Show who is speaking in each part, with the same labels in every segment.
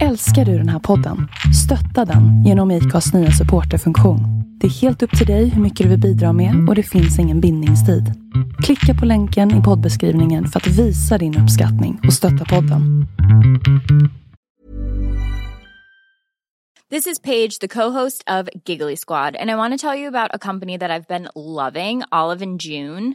Speaker 1: Älskar du den här podden? Stötta den genom IKAs nya supporterfunktion. Det är helt upp till dig hur mycket du vill bidra med och det finns ingen bindningstid. Klicka på länken i poddbeskrivningen för att visa din uppskattning och stötta podden.
Speaker 2: This is Paige, the co-host of Giggly Squad, and I want to tell you about a company that I've been loving, Olive and June.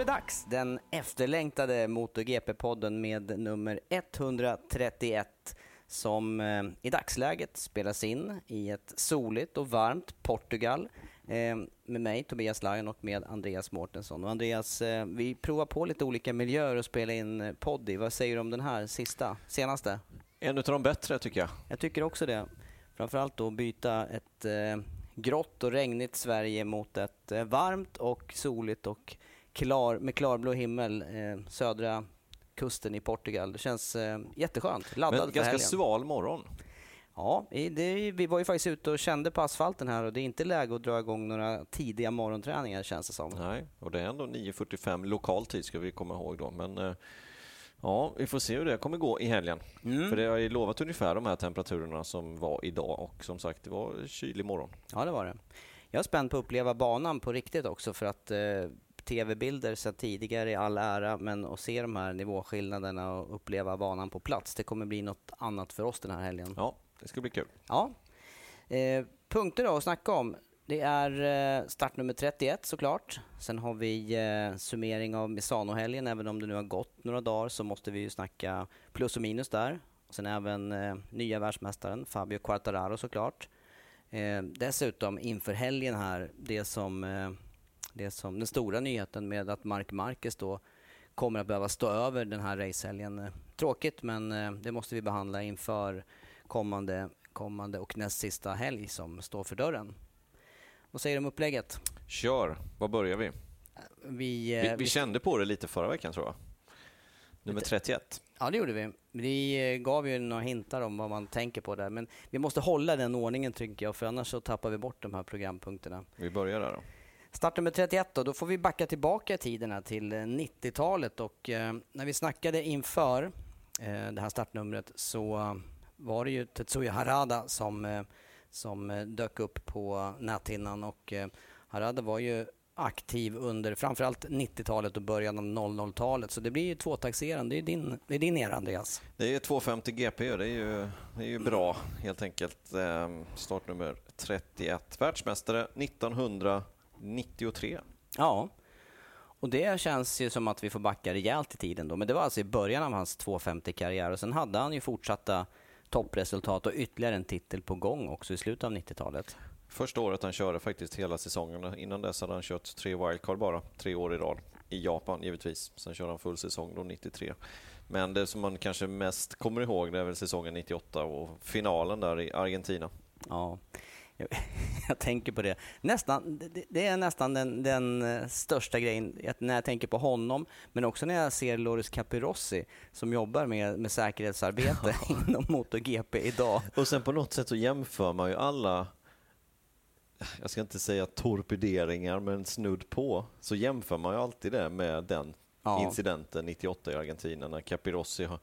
Speaker 3: Är det dags. Den efterlängtade MotoGP-podden med nummer 131 som eh, i dagsläget spelas in i ett soligt och varmt Portugal eh, med mig, Tobias Lajon och med Andreas Mårtensson. Och Andreas, eh, vi provar på lite olika miljöer att spela in podd i. Vad säger du om den här sista, senaste?
Speaker 4: En av de bättre tycker jag.
Speaker 3: Jag tycker också det. Framförallt då byta ett eh, grått och regnigt Sverige mot ett eh, varmt och soligt och klar, med klarblå himmel, eh, södra kusten i Portugal. Det känns eh, jätteskönt. Laddad
Speaker 4: Men ganska
Speaker 3: helgen.
Speaker 4: sval morgon.
Speaker 3: Ja, det, vi var ju faktiskt ute och kände på asfalten här och det är inte läge att dra igång några tidiga morgonträningar känns det som.
Speaker 4: Nej, och det är ändå 9.45 lokal tid ska vi komma ihåg då. Men eh, ja, vi får se hur det kommer gå i helgen.
Speaker 3: Mm.
Speaker 4: För det har ju lovat ungefär de här temperaturerna som var idag och som sagt, det var kylig morgon.
Speaker 3: Ja, det var det. Jag är spänd på att uppleva banan på riktigt också för att eh, tv-bilder sedan tidigare i all ära, men att se de här nivåskillnaderna och uppleva banan på plats, det kommer bli något annat för oss den här helgen.
Speaker 4: Ja, det ska bli kul.
Speaker 3: Ja. Eh, punkter då att snacka om. Det är eh, startnummer 31 såklart. Sen har vi eh, summering av Misano-helgen. Även om det nu har gått några dagar så måste vi ju snacka plus och minus där. Sen även eh, nya världsmästaren Fabio Quartararo såklart. Eh, dessutom inför helgen här, det som, eh, det som den stora nyheten med att Mark Marquez då kommer att behöva stå över den här racehelgen. Eh, Tråkigt men eh, det måste vi behandla inför kommande, kommande och näst sista helg som står för dörren. Vad säger du om upplägget?
Speaker 4: Kör, var börjar vi?
Speaker 3: Vi, eh,
Speaker 4: Vi, vi kände på det lite förra veckan tror jag. Nummer 31.
Speaker 3: Ja, det gjorde vi. Vi eh, gav ju några hintar om vad man tänker på där, men vi måste hålla den ordningen tycker jag, för annars så tappar vi bort de här programpunkterna.
Speaker 4: Vi börjar där då.
Speaker 3: Startnummer 31 då, då får vi backa tillbaka i tiden till eh, 90-talet och eh, när vi snackade inför eh, det här startnumret så var det ju Tetsuya Harada som, eh, som eh, dök upp på näthinnan och eh, Harada var ju aktiv under framförallt 90-talet och början av 00-talet så det blir ju tvåtaxerande. Det är din, det är din era Andreas.
Speaker 4: Det är 250 GP och det är ju, det är ju bra helt enkelt. Ehm, Startnummer 31. Världsmästare 1900. 1993.
Speaker 3: Ja, och det känns ju som att vi får backa rejält i tiden då. Men det var alltså i början av hans 250-karriär och sen hade han ju fortsatta toppresultat och ytterligare en titel på gång också i slutet av 90-talet.
Speaker 4: Första året han körde faktiskt hela säsongen. Innan dess hade han kört tre wildcard bara, tre år i rad. I Japan givetvis. Sen körde han full säsong då 93. Men det som man kanske mest kommer ihåg det är väl säsongen 98 och finalen där i Argentina.
Speaker 3: Ja. Jag, jag tänker på det. Nästan, det, det är nästan den, den eh, största grejen när jag tänker på honom, men också när jag ser Loris Capirossi som jobbar med, med säkerhetsarbete inom MotoGP idag.
Speaker 4: Och sen på något sätt så jämför man ju alla jag ska inte säga torpederingar, men snudd på, så jämför man ju alltid det med den ja. incidenten 98 i Argentina när Capirossi har,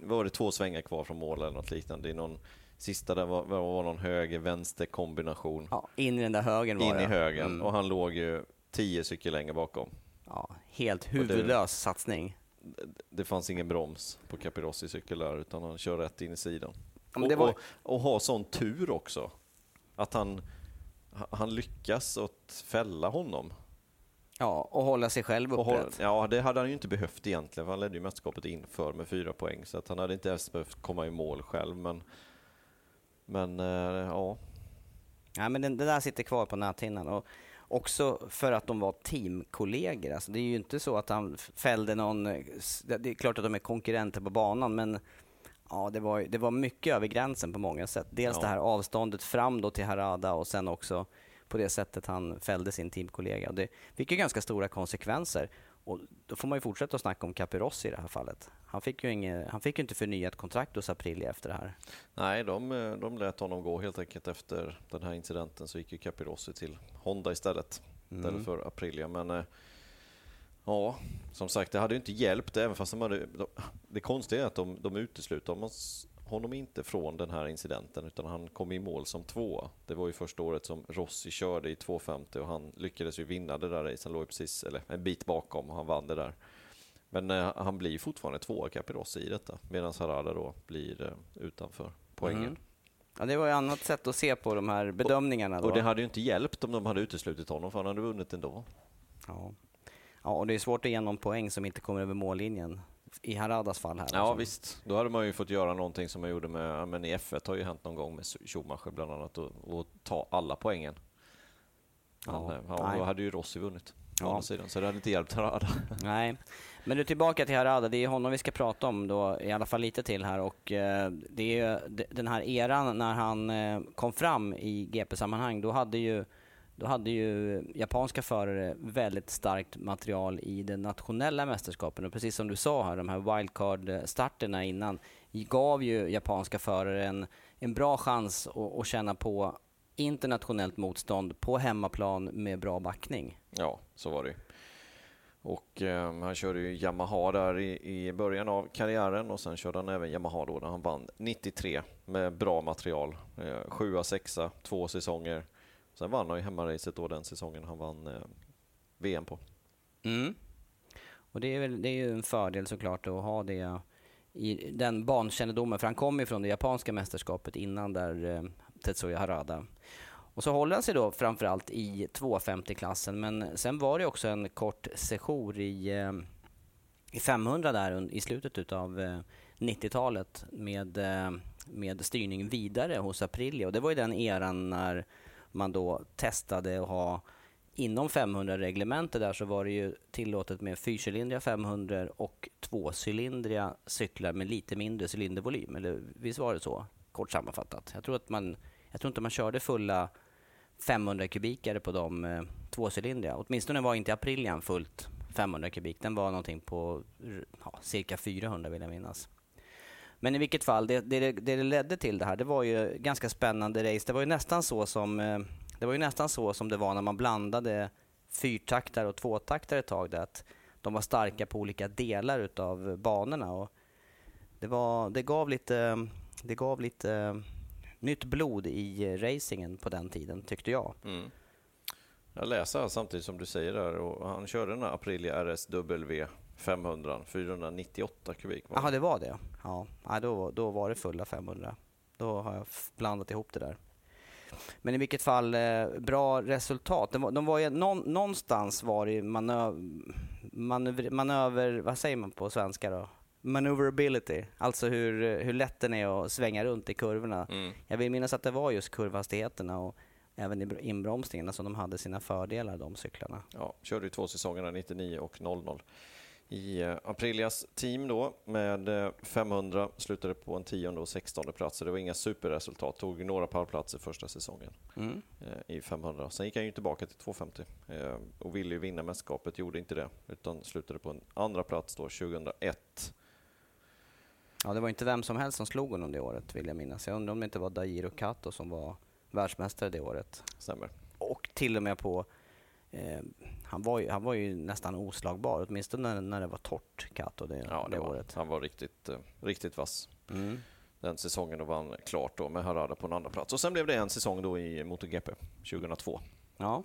Speaker 4: var det två svängar kvar från mål eller något liknande. I någon, sista där var, var någon höger-vänster kombination.
Speaker 3: Ja, in i den där högen var
Speaker 4: In i högen mm. och han låg ju tio cykel längre bakom.
Speaker 3: Ja, helt huvudlös det, satsning.
Speaker 4: Det, fanns ingen broms på Capirossi cykel där utan han kör rätt in i sidan. Och, var... och, och, ha sån tur också. Att han, han lyckas att fälla honom.
Speaker 3: Ja, och hålla sig själv upprätt.
Speaker 4: Ja, det hade han ju inte behövt egentligen, för han ledde ju mästerskapet inför med fyra poäng, så att han hade inte ens behövt komma i mål själv, men, men äh, ja.
Speaker 3: Ja, men det, det där sitter kvar på näthinnan. Och också för att de var teamkollegor. Alltså, det är ju inte så att han fällde någon... Det är klart att de är konkurrenter på banan, men ja, det, var, det var mycket över gränsen på många sätt. Dels ja. det här avståndet fram då till Harada och sen också på det sättet han fällde sin teamkollega. Det fick ju ganska stora konsekvenser. Och då får man ju fortsätta att snacka om Capirossi i det här fallet. Han fick ju, inge, han fick ju inte förnyat kontrakt hos Aprilia efter det här.
Speaker 4: Nej, de, de lät honom gå helt enkelt efter den här incidenten så gick ju Capirossi till Honda istället, mm. istället för Aprilia. Men eh, ja, som sagt, det hade ju inte hjälpt även fast de hade... Det konstiga är att de, de utesluter honom inte från den här incidenten utan han kom i mål som tvåa. Det var ju första året som Rossi körde i 2.50 och han lyckades ju vinna det där racet. Han låg precis, eller en bit bakom och han vann det där. Men eh, han blir fortfarande tvåa Capirossi i detta medan Harada då blir eh, utanför poängen. Mm.
Speaker 3: Ja, det var ju ett annat sätt att se på de här bedömningarna.
Speaker 4: Och, och, det hade ju inte hjälpt om de hade uteslutit honom för han hade vunnit ändå.
Speaker 3: Ja. ja, och det är svårt att ge någon poäng som inte kommer över mållinjen i Haradas fall här.
Speaker 4: Ja alltså. visst, då hade man ju fått göra någonting som man gjorde med, men i F1 har ju hänt någon gång med Schumacher bland annat och, och ta alla poängen. Men, ja, ja, då hade ju Rossi vunnit. Ja. andra sidan, så det hade inte hjälpt Harada.
Speaker 3: Nej, men du tillbaka till Harada, det är honom vi ska prata om då, i alla fall lite till här och eh, det är ju den här eran när han eh, kom fram i GP-sammanhang, då hade ju då hade ju japanska förare väldigt starkt material i de nationella mästerskapen. Och precis som du sa här, de här wildcard-starterna innan gav ju japanska förare en, en bra chans att, att känna på internationellt motstånd på hemmaplan med bra backning.
Speaker 4: Ja, så var det och eh, han körde ju Yamaha där i, i, början av karriären och sen körde han även Yamaha då när han vann 93 med bra material. Eh, sjua, sexa, två säsonger. Sen vann han ju hemmaracet då den säsongen han vann eh, VM på.
Speaker 3: Mm. Och det är, väl, det är ju en fördel såklart att ha det i den bankännedomen, för han kom ju från det japanska mästerskapet innan där eh, Tetsuya Harada. Och så håller han sig då framförallt i 250-klassen, men sen var det också en kort sejour i, eh, i 500 där i slutet av eh, 90-talet med, eh, med styrning vidare hos Aprilia. Och det var ju den eran när man då testade att ha inom 500-reglementet där så var det ju tillåtet med fyrcylindriga 500 och tvåcylindriga cyklar med lite mindre cylindervolym. Eller visst var det så? Kort sammanfattat. Jag tror, att man, jag tror inte man körde fulla 500 kubikare på de eh, tvåcylindriga. Åtminstone var inte Aprilian fullt 500 kubik. Den var någonting på ja, cirka 400 vill jag minnas. Men i vilket fall, det, det, det ledde till det här, det var ju ganska spännande race. Det var ju nästan så som eh, det var ju nästan så som det var när man blandade fyrtaktare och tvåtaktare ett tag. Där, att de var starka på olika delar utav banorna. Och det, var, det gav lite, det gav lite eh, nytt blod i racingen på den tiden, tyckte jag. Mm.
Speaker 4: Jag läser samtidigt som du säger där och han körde den här Aprilia RSW 500, 498 kubik.
Speaker 3: Jaha, det var det? Ja, ja då, då var det fulla 500. Då har jag blandat ihop det där. Men i vilket fall, eh, bra resultat. De, de var ju, någonstans var det manöver, manöver, manöver, vad säger man på svenska då? Maneuverability, alltså hur, hur lätt den är att svänga runt i kurvorna. Mm. Jag vill minnas att det var just kurvhastigheterna och även i inbromsningarna som de hade sina fördelar, de cyklarna.
Speaker 4: Ja, körde ju två säsonger, 99 och 00. I eh, Aprilias team då med 500 eh, slutade på en tionde och sextonde plats. Så det var inga superresultat. Tog några pallplatser första säsongen mm. Eh, i 500. Sen gick han ju tillbaka till 250 och ville ju vinna mästerskapet. Gjorde inte det utan slutade på en andra plats då 2001.
Speaker 3: Ja, det var inte vem som helst som slog honom det året vill jag minnas. Jag undrar om det inte var Dairo Kato som var världsmästare det året.
Speaker 4: Stämmer.
Speaker 3: Och till och med på Eh, han, var ju, han var ju nästan oslagbar, åtminstone när, när det var torrt, Kato, det,
Speaker 4: ja,
Speaker 3: det,
Speaker 4: det
Speaker 3: var, året.
Speaker 4: Han var riktigt, eh, riktigt vass. Mm. Den säsongen då vann klart då med Harada på en andra plats. Och sen blev det en säsong då i MotoGP 2002.
Speaker 3: Ja.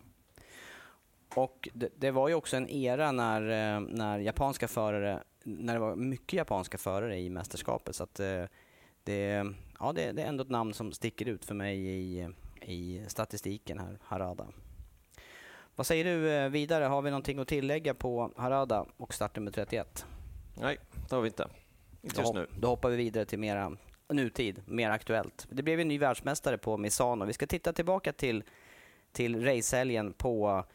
Speaker 3: Och det, det, var ju också en era när, eh, när japanska förare, när det var mycket japanska förare i mästerskapet. Så att det, ja, det, det är ändå ett namn som sticker ut för mig i, i statistiken här, Harada. Vad säger du eh, vidare? Har vi någonting att tillägga på Harada och startnummer 31?
Speaker 4: Nej, det har vi inte. Inte just nu.
Speaker 3: Då hoppar vi vidare till mera nutid, mer aktuellt. Det blev en ny världsmästare på Misano. Vi ska titta tillbaka till, till racehelgen på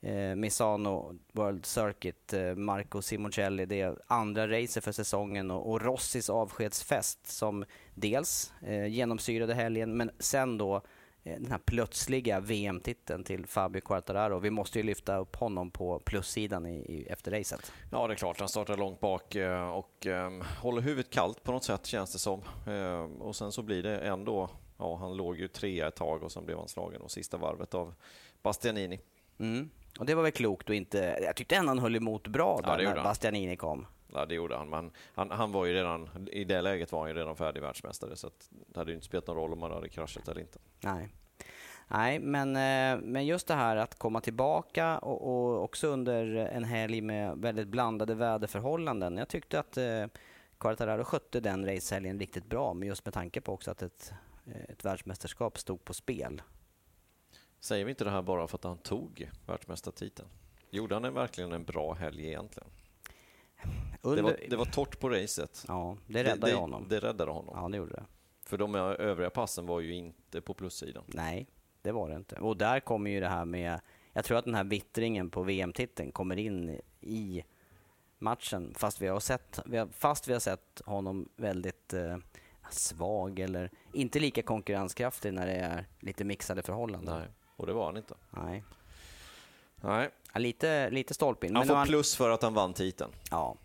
Speaker 3: eh, Misano World Circuit. Eh, Marco Simoncelli, det är andra racet för säsongen och, och Rossis avskedsfest som dels eh, genomsyrade helgen men sen då den här plötsliga VM-titeln till Fabio Quartararo. Vi måste ju lyfta upp honom på plussidan i, i, efter racet.
Speaker 4: Ja, det är klart. Han startar långt bak eh, och um, håller huvudet kallt på något sätt känns det som. Um, och sen så blir det ändå, ja han låg ju trea ett tag och sen blev han slagen och sista varvet av Bastianini.
Speaker 3: Mm. Och det var väl klokt och inte, jag tyckte ändå han höll emot bra där ja, när Bastianini kom.
Speaker 4: Ja, det gjorde han. Men han, han var ju redan, I det läget var han ju redan färdig världsmästare så det hade ju inte spelat någon roll om han hade kraschat eller inte.
Speaker 3: Nej. Nej, men, eh, men just det här att komma tillbaka och, och också under en helg med väldigt blandade väderförhållanden. Jag tyckte att eh, Quartararo skötte den racehelgen riktigt bra, men just med tanke på också att ett, eh, ett världsmästerskap stod på spel.
Speaker 4: Säger vi inte det här bara för att han tog världsmästartiteln? Gjorde han verkligen en bra helg egentligen? Under... Det, var, det var torrt på racet.
Speaker 3: Ja, det räddade det, honom.
Speaker 4: Det räddade honom.
Speaker 3: Ja, det gjorde det.
Speaker 4: För de övriga passen var ju inte på plussidan.
Speaker 3: Nej, det var det inte. Och där kommer ju det här med... Jag tror att den här vittringen på VM-titeln kommer in i matchen fast vi har sett, fast vi har sett honom väldigt eh, svag eller inte lika konkurrenskraftig när det är lite mixade förhållanden.
Speaker 4: Nej, och det var han inte.
Speaker 3: Nej.
Speaker 4: Nej.
Speaker 3: Ja, lite, lite stolpin.
Speaker 4: Han får han, plus för att han vann titeln.
Speaker 3: Ja,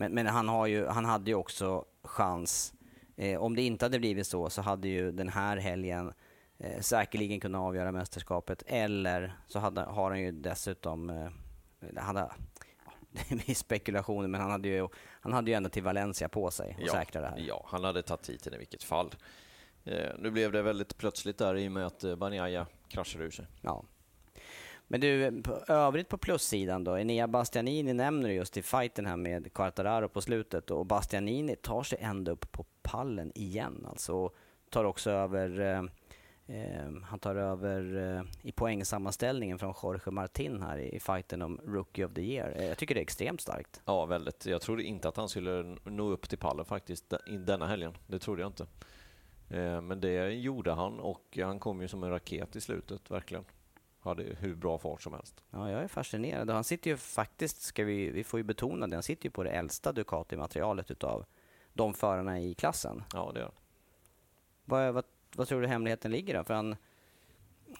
Speaker 3: men, men han, har ju, han hade ju också chans. Eh, om det inte hade blivit så, så hade ju den här helgen eh, säkerligen kunnat avgöra mästerskapet. Eller så hade, har han ju dessutom... Eh, hade, det är spekulationer, men han hade, ju, han hade ju ändå till Valencia på sig att
Speaker 4: ja,
Speaker 3: säkra det här.
Speaker 4: Ja, han hade tagit titeln i vilket fall. Eh, nu blev det väldigt plötsligt där i och med att eh, Banjaya kraschade ur sig.
Speaker 3: Ja, men du, på, övrigt på plussidan då? Enea Bastianini nämner du just i fighten här med Quartararo på slutet och Bastianini tar sig ända upp på pallen igen alltså. Och tar också över eh, eh, han tar över eh, i poängsammanställningen från Jorge Martin här i fighten om Rookie of the Year. Eh, jag tycker det är extremt starkt.
Speaker 4: Ja, väldigt. Jag trodde inte att han skulle nå upp till pallen faktiskt denna helgen. Det trodde jag inte. Eh, men det gjorde han och han kom ju som en raket i slutet, verkligen hade hur bra fart som helst.
Speaker 3: Ja, jag är fascinerad. Han sitter ju faktiskt, ska vi, vi får ju betona det, han sitter ju på det äldsta Ducati-materialet utav de förarna i klassen.
Speaker 4: Ja, det gör
Speaker 3: vad, vad, vad tror du hemligheten ligger då? För han,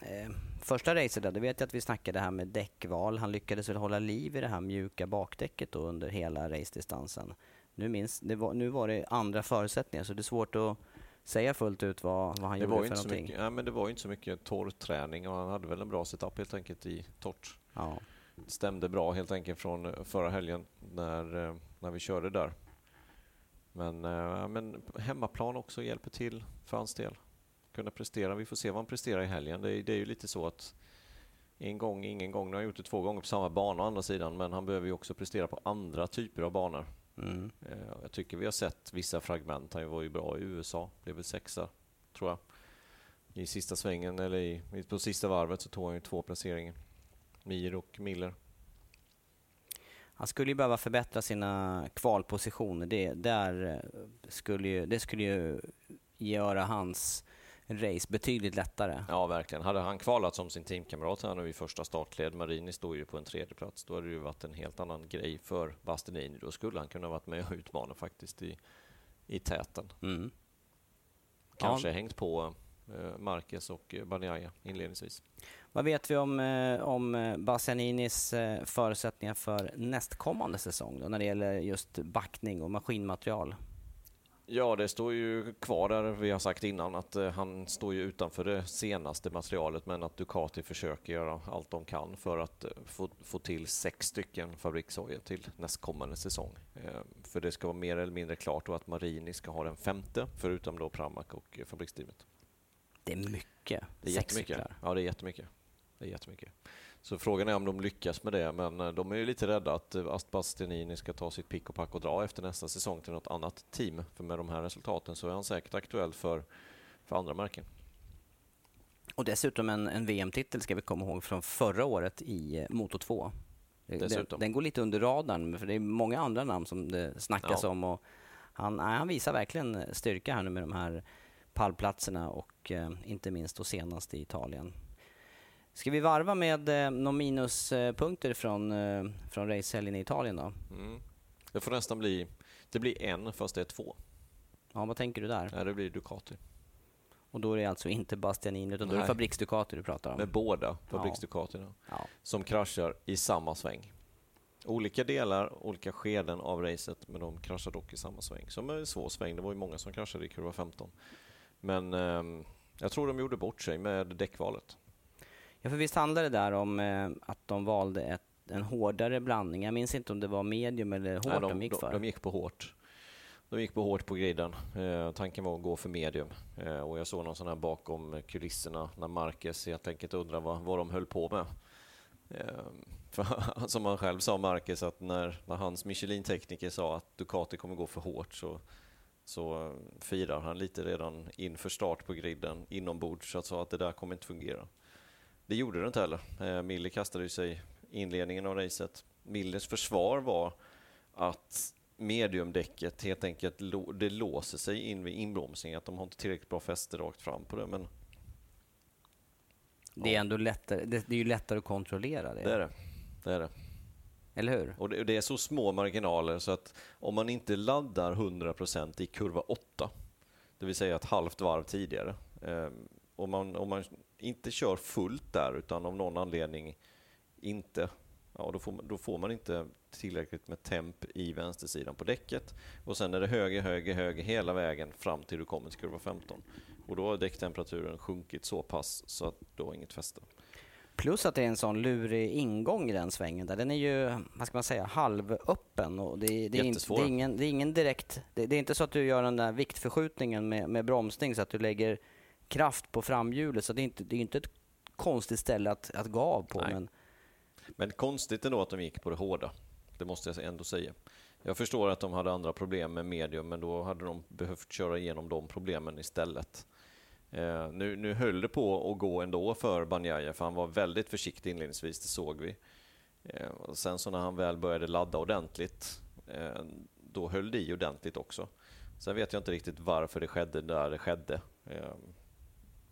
Speaker 3: eh, första racet det vet jag att vi snackade här med däckval. Han lyckades väl hålla liv i det här mjuka bakdäcket då under hela racedistansen. Nu, minns, det var, nu var det andra förutsättningar så det är svårt att säga fullt ut vad, vad han
Speaker 4: det
Speaker 3: gjorde
Speaker 4: var
Speaker 3: för
Speaker 4: inte
Speaker 3: någonting.
Speaker 4: Mycket, ja, men det var ju inte så mycket torr träning och han hade väl en bra setup helt enkelt i torrt.
Speaker 3: Ja.
Speaker 4: Stämde bra helt enkelt från förra helgen när, eh, när vi körde där. Men, äh, men hemmaplan också hjälper till för hans del. Kunna prestera. Vi får se vad han presterar i helgen. Det är, det är ju lite så att en gång, ingen gång. Nu har han gjort det två gånger på samma bana å andra sidan, men han behöver ju också prestera på andra typer av banor. Mm. Eh, jag tycker vi har sett vissa fragment. Han var ju bra i USA, blev väl sexa, tror jag. I sista svängen, eller i, på sista varvet, så tog han ju två placeringar. Mir och Miller.
Speaker 3: Han skulle ju behöva förbättra sina kvalpositioner. Det, där skulle ju, det skulle ju göra hans race betydligt lättare.
Speaker 4: Ja, verkligen. Hade han kvalat som sin teamkamrat här nu i första startled, Marini står ju på en tredje plats, då hade det ju varit en helt annan grej för Bastianini. Då skulle han kunna varit med och utmana faktiskt i, i täten.
Speaker 3: Mm.
Speaker 4: Kanske
Speaker 3: Ja.
Speaker 4: hängt på eh, Marquez och eh, Bagnaia inledningsvis.
Speaker 3: Vad vet vi om, eh, om Bastianinis förutsättningar för nästkommande säsong då, när det gäller just backning och maskinmaterial?
Speaker 4: Ja, det står ju kvar där vi har sagt innan att eh, han står ju utanför det senaste materialet men att Ducati försöker göra allt de kan för att eh, få, få till sex stycken fabrikshojor till nästkommande säsong. Eh, för det ska vara mer eller mindre klart då att Marini ska ha den femte förutom då Pramac och fabriksteamet.
Speaker 3: Det är mycket.
Speaker 4: Det är
Speaker 3: Sex
Speaker 4: jättemycket.
Speaker 3: cyklar.
Speaker 4: Ja, det är jättemycket. Det är jättemycket. Så frågan är om de lyckas med det, men eh, de är ju lite rädda att eh, Ast Bastianini ska ta sitt pick och pack och dra efter nästa säsong till något annat team. För med de här resultaten så är han säkert aktuell för, för andra märken.
Speaker 3: Och dessutom en, en VM-titel ska vi komma ihåg från förra året i eh, Moto 2. Den, den går lite under radarn för det är många andra namn som det snackas
Speaker 4: Ja.
Speaker 3: om. Och han, han visar verkligen styrka här nu med de här pallplatserna och eh, inte minst då senast i Italien. Ska vi varva med eh, några minuspunkter från, eh, från racehelgen i Italien då?
Speaker 4: Mm. Det får nästan bli... Det blir en fast det är två.
Speaker 3: Ja, vad tänker du där?
Speaker 4: Nej, det blir Ducati.
Speaker 3: Och då är det alltså inte Bastianini utan då är det
Speaker 4: Nej.
Speaker 3: Fabriks-Ducati du pratar om?
Speaker 4: Med båda fabriks-Ducatina.
Speaker 3: Ja.
Speaker 4: som kraschar i samma sväng. Olika delar, olika skeden av racet, men de kraschar dock i samma sväng. Som är en svår sväng. Det var ju många som kraschade i kurva 15. Men ehm, jag tror de gjorde bort sig med däckvalet.
Speaker 3: Ja, för visst handlar det där om eh, att de valde ett, en hårdare blandning. Jag minns inte om det var medium eller hårt
Speaker 4: Nej,
Speaker 3: de, gick för.
Speaker 4: De, de gick på hårt. De gick på hårt på griden. Eh, tanken var att gå för medium. Eh, och jag såg någon sån här bakom kulisserna när Marquez helt enkelt undrade vad, vad de höll på med. Eh, för, som han själv sa, Marquez, att när, när hans Michelin-tekniker sa att Ducati kommer gå för hårt så, så eh, firar han lite redan inför start på griden inombords och sa att det där kommer inte fungera. Det gjorde det inte heller. Eh, Miller kastade sig i inledningen av racet. Millers försvar var att mediumdäcket helt enkelt det låser sig in vid inbromsning, att de har inte tillräckligt bra fäste rakt fram på det. Men
Speaker 3: Det är ändå lättare, det, det är ju lättare att kontrollera det.
Speaker 4: det är det. det, är det.
Speaker 3: Eller hur?
Speaker 4: Och det, det är så små marginaler så att om man inte laddar 100% i kurva 8, det vill säga ett halvt varv tidigare, eh, om, man, om man inte kör fullt där utan av någon anledning inte, ja, då, får man, då får man inte tillräckligt med temp i vänstersidan på däcket och sen är det höger, höger, höger hela vägen fram till du kommer till kurva 15. Och då har däcktemperaturen sjunkit så pass så att du har inget fäste.
Speaker 3: Plus att det är en sån lurig ingång i den svängen där. Den är ju, vad ska man säga, halvöppen. Och det, det, är
Speaker 4: Jättesvår.
Speaker 3: det, är ingen, det är ingen direkt... Det, det är inte så att du gör den där viktförskjutningen med, med bromsning så att du lägger kraft på framhjulet. Så det är inte, det är inte ett konstigt ställe att, att gå av på.
Speaker 4: Nej.
Speaker 3: Men
Speaker 4: Men konstigt ändå att de gick på det hårda. Det måste jag ändå säga. Jag förstår att de hade andra problem med medium, men då hade de behövt köra igenom de problemen istället. Eh, nu, nu höll det på att gå ändå för Banjaya, för han var väldigt försiktig inledningsvis, det såg vi. Eh, och sen så när han väl började ladda ordentligt, eh, då höll det i ordentligt också. Sen vet jag inte riktigt varför det skedde där det skedde.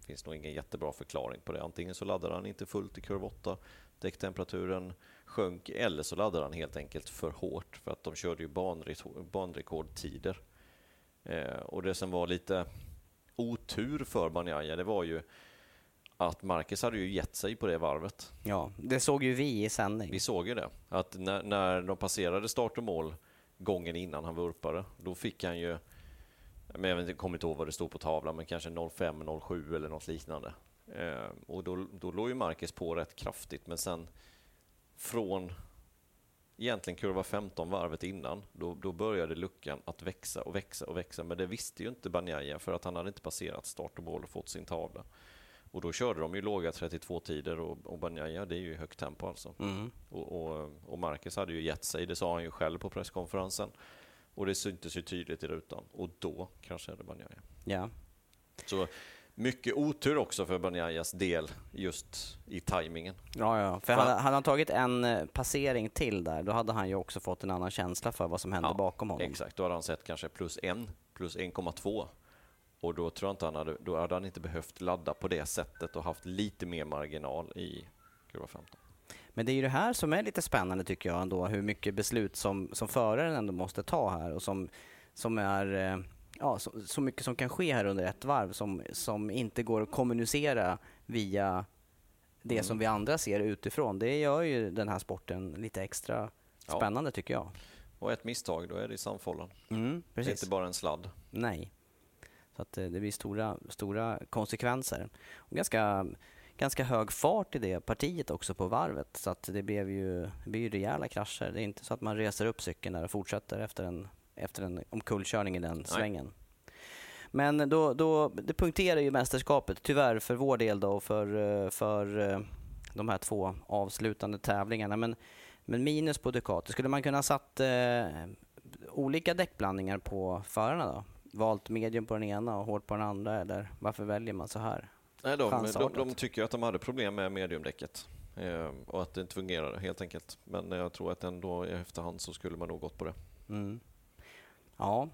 Speaker 4: Finns nog ingen jättebra förklaring på det. Antingen så laddade han inte fullt i kurva 8, däcktemperaturen sjönk, eller så laddade han helt enkelt för hårt för att de körde ju banrekord, banrekordtider. Eh, och det som var lite otur för Banjaya, det var ju att Marcus hade ju gett sig på det varvet.
Speaker 3: ja, det såg ju vi i sändning.
Speaker 4: Vi såg ju det, att när, när de passerade start och mål gången innan han vurpade, då fick han ju men jag vet inte- kommer inte ihåg vad det stod på tavlan, men kanske 05, 07 eller något liknande. Eh, och då, då låg ju Marcus på rätt kraftigt, men sen från egentligen kurva 15 varvet innan, då, då började luckan att växa och växa och växa. Men det visste ju inte Banjaya för att han hade inte passerat start och mål och fått sin tavla. Och då körde de ju låga 32-tider och, och Banjaya, det är ju högt tempo alltså.
Speaker 3: Mm.
Speaker 4: Och, och, och Marcus hade ju gett sig, det sa han ju själv på presskonferensen. Och det syntes ju tydligt i rutan. Och då kraschade Banjaya.
Speaker 3: Ja.
Speaker 4: Så mycket otur också för Banjayas del just i tajmingen.
Speaker 3: Ja, ja. För hade, hade han tagit en eh, passering till där, då hade han ju också fått en annan känsla för vad som hände
Speaker 4: Ja,
Speaker 3: bakom honom.
Speaker 4: Exakt, då hade han sett kanske plus en, plus 1,2 Och då tror jag inte han hade, då hade han inte behövt ladda på det sättet och haft lite mer marginal i kurva 15.
Speaker 3: Men det är ju det här som är lite spännande tycker jag ändå, hur mycket beslut som, som föraren ändå måste ta här och som, som är eh, ja, så, så mycket som kan ske här under ett varv som, som inte går att kommunicera via det mm. som vi andra ser utifrån. Det gör ju den här sporten lite extra spännande ja. tycker jag.
Speaker 4: Och ett misstag, då är det i samfållan.
Speaker 3: Mm,
Speaker 4: det är inte bara en sladd.
Speaker 3: Nej. Så att eh, det blir stora, stora konsekvenser. Och ganska, ganska hög fart i det partiet också på varvet. Så att det blev ju, det blir ju rejäla krascher. Det är inte så att man reser upp cykeln där och fortsätter efter en, efter en omkullkörning i den Nej. svängen. Men då, då, det punkterar ju mästerskapet, tyvärr för vår del då, för, för eh, de här två avslutande tävlingarna. Men, men minus på Ducati. Skulle man kunna satt eh, olika däckblandningar på förarna då? Valt medium på den ena och hårt på den andra, eller varför väljer man så här?
Speaker 4: Nej, de, de, de tycker att de hade problem med mediumdäcket eh, och att det inte fungerade helt enkelt. Men jag tror att ändå i efterhand så skulle man nog gått på det.
Speaker 3: Mm. Ja,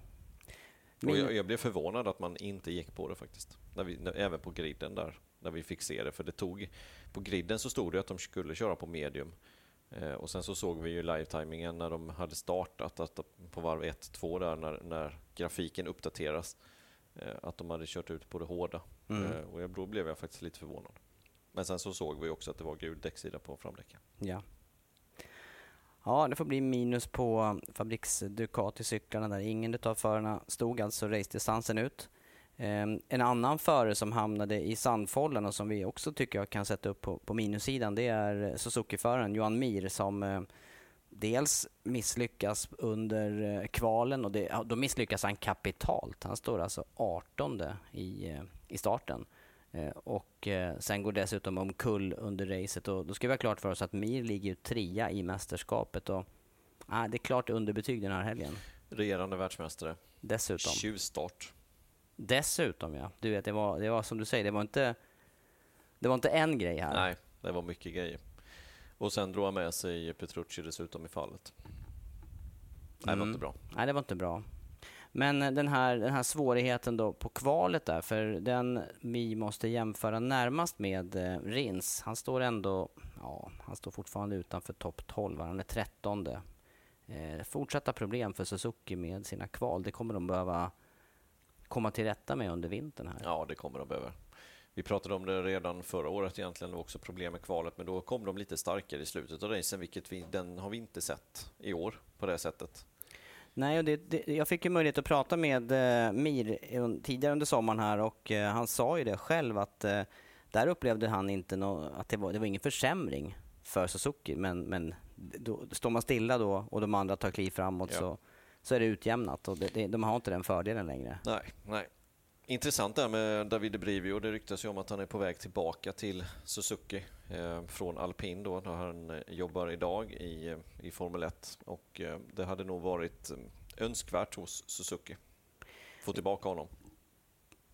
Speaker 4: och jag, jag, blev förvånad att man inte gick på det faktiskt. När vi, när, även på griden där, när vi fick se det. För det tog, på griden så stod det att de skulle köra på medium. Eh, och sen så såg vi ju live-timingen när de hade startat, att på varv 1-2 där när, när grafiken uppdateras, att de hade kört ut på det hårda. Mm. Eh, och då blev jag faktiskt lite förvånad. Men sen så såg vi också att det var gul däcksida på framdäcken.
Speaker 3: Ja. Ja, det får bli minus på fabriks Ducati-cyklarna där. Ingen av förarna stod alltså racedistansen ut. Um, en annan förare som hamnade i sandfållan och som vi också tycker jag kan sätta upp på, på minussidan det är Suzuki-föraren Johan Mir som uh, dels misslyckas under uh, kvalen och det, då misslyckas han kapitalt. Han står alltså 18 i, uh, i starten. Eh, och eh, sen går dessutom omkull under racet och då ska vi ha klart för oss att Mir ligger ju trea i mästerskapet och ah, det är klart underbetyg den här helgen.
Speaker 4: Regerande världsmästare.
Speaker 3: Dessutom.
Speaker 4: Tjuvstart.
Speaker 3: Dessutom ja. Du vet, det var, det var som du säger, det var inte, det var inte en grej här.
Speaker 4: Nej, det var mycket grejer. Och sen drog han med sig Petrucci dessutom i fallet. Nej, det var inte bra.
Speaker 3: Nej, det var inte bra. Men den här, den här svårigheten då på kvalet där, för den vi måste jämföra närmast med eh, Rins, han står ändå, ja, han står fortfarande utanför topp 12, han är 13. Eh, fortsatta problem för Suzuki med sina kval, det kommer de behöva komma till rätta med under vintern här.
Speaker 4: Ja, det kommer de behöva. Vi pratade om det redan förra året egentligen, det var också problem med kvalet, men då kom de lite starkare i slutet av racen, vilket vi, den har vi inte sett i år på det sättet.
Speaker 3: Nej, och det, det, jag fick ju möjlighet att prata med eh, Mir tidigare under sommaren här och eh, han sa ju det själv att eh, där upplevde han inte no, att det var, det var ingen försämring för Suzuki men, men då, står man stilla då och de andra tar kliv framåt ja. så, så är det utjämnat och det, de har inte den fördelen längre.
Speaker 4: Nej, nej. Intressant där med Davide Brivio. Det ryktas ju om att han är på väg tillbaka till Suzuki eh, från alpin då, där han eh, jobbar idag i, eh, i Formel 1. Och eh, det hade nog varit önskvärt hos Suzuki. Få tillbaka honom.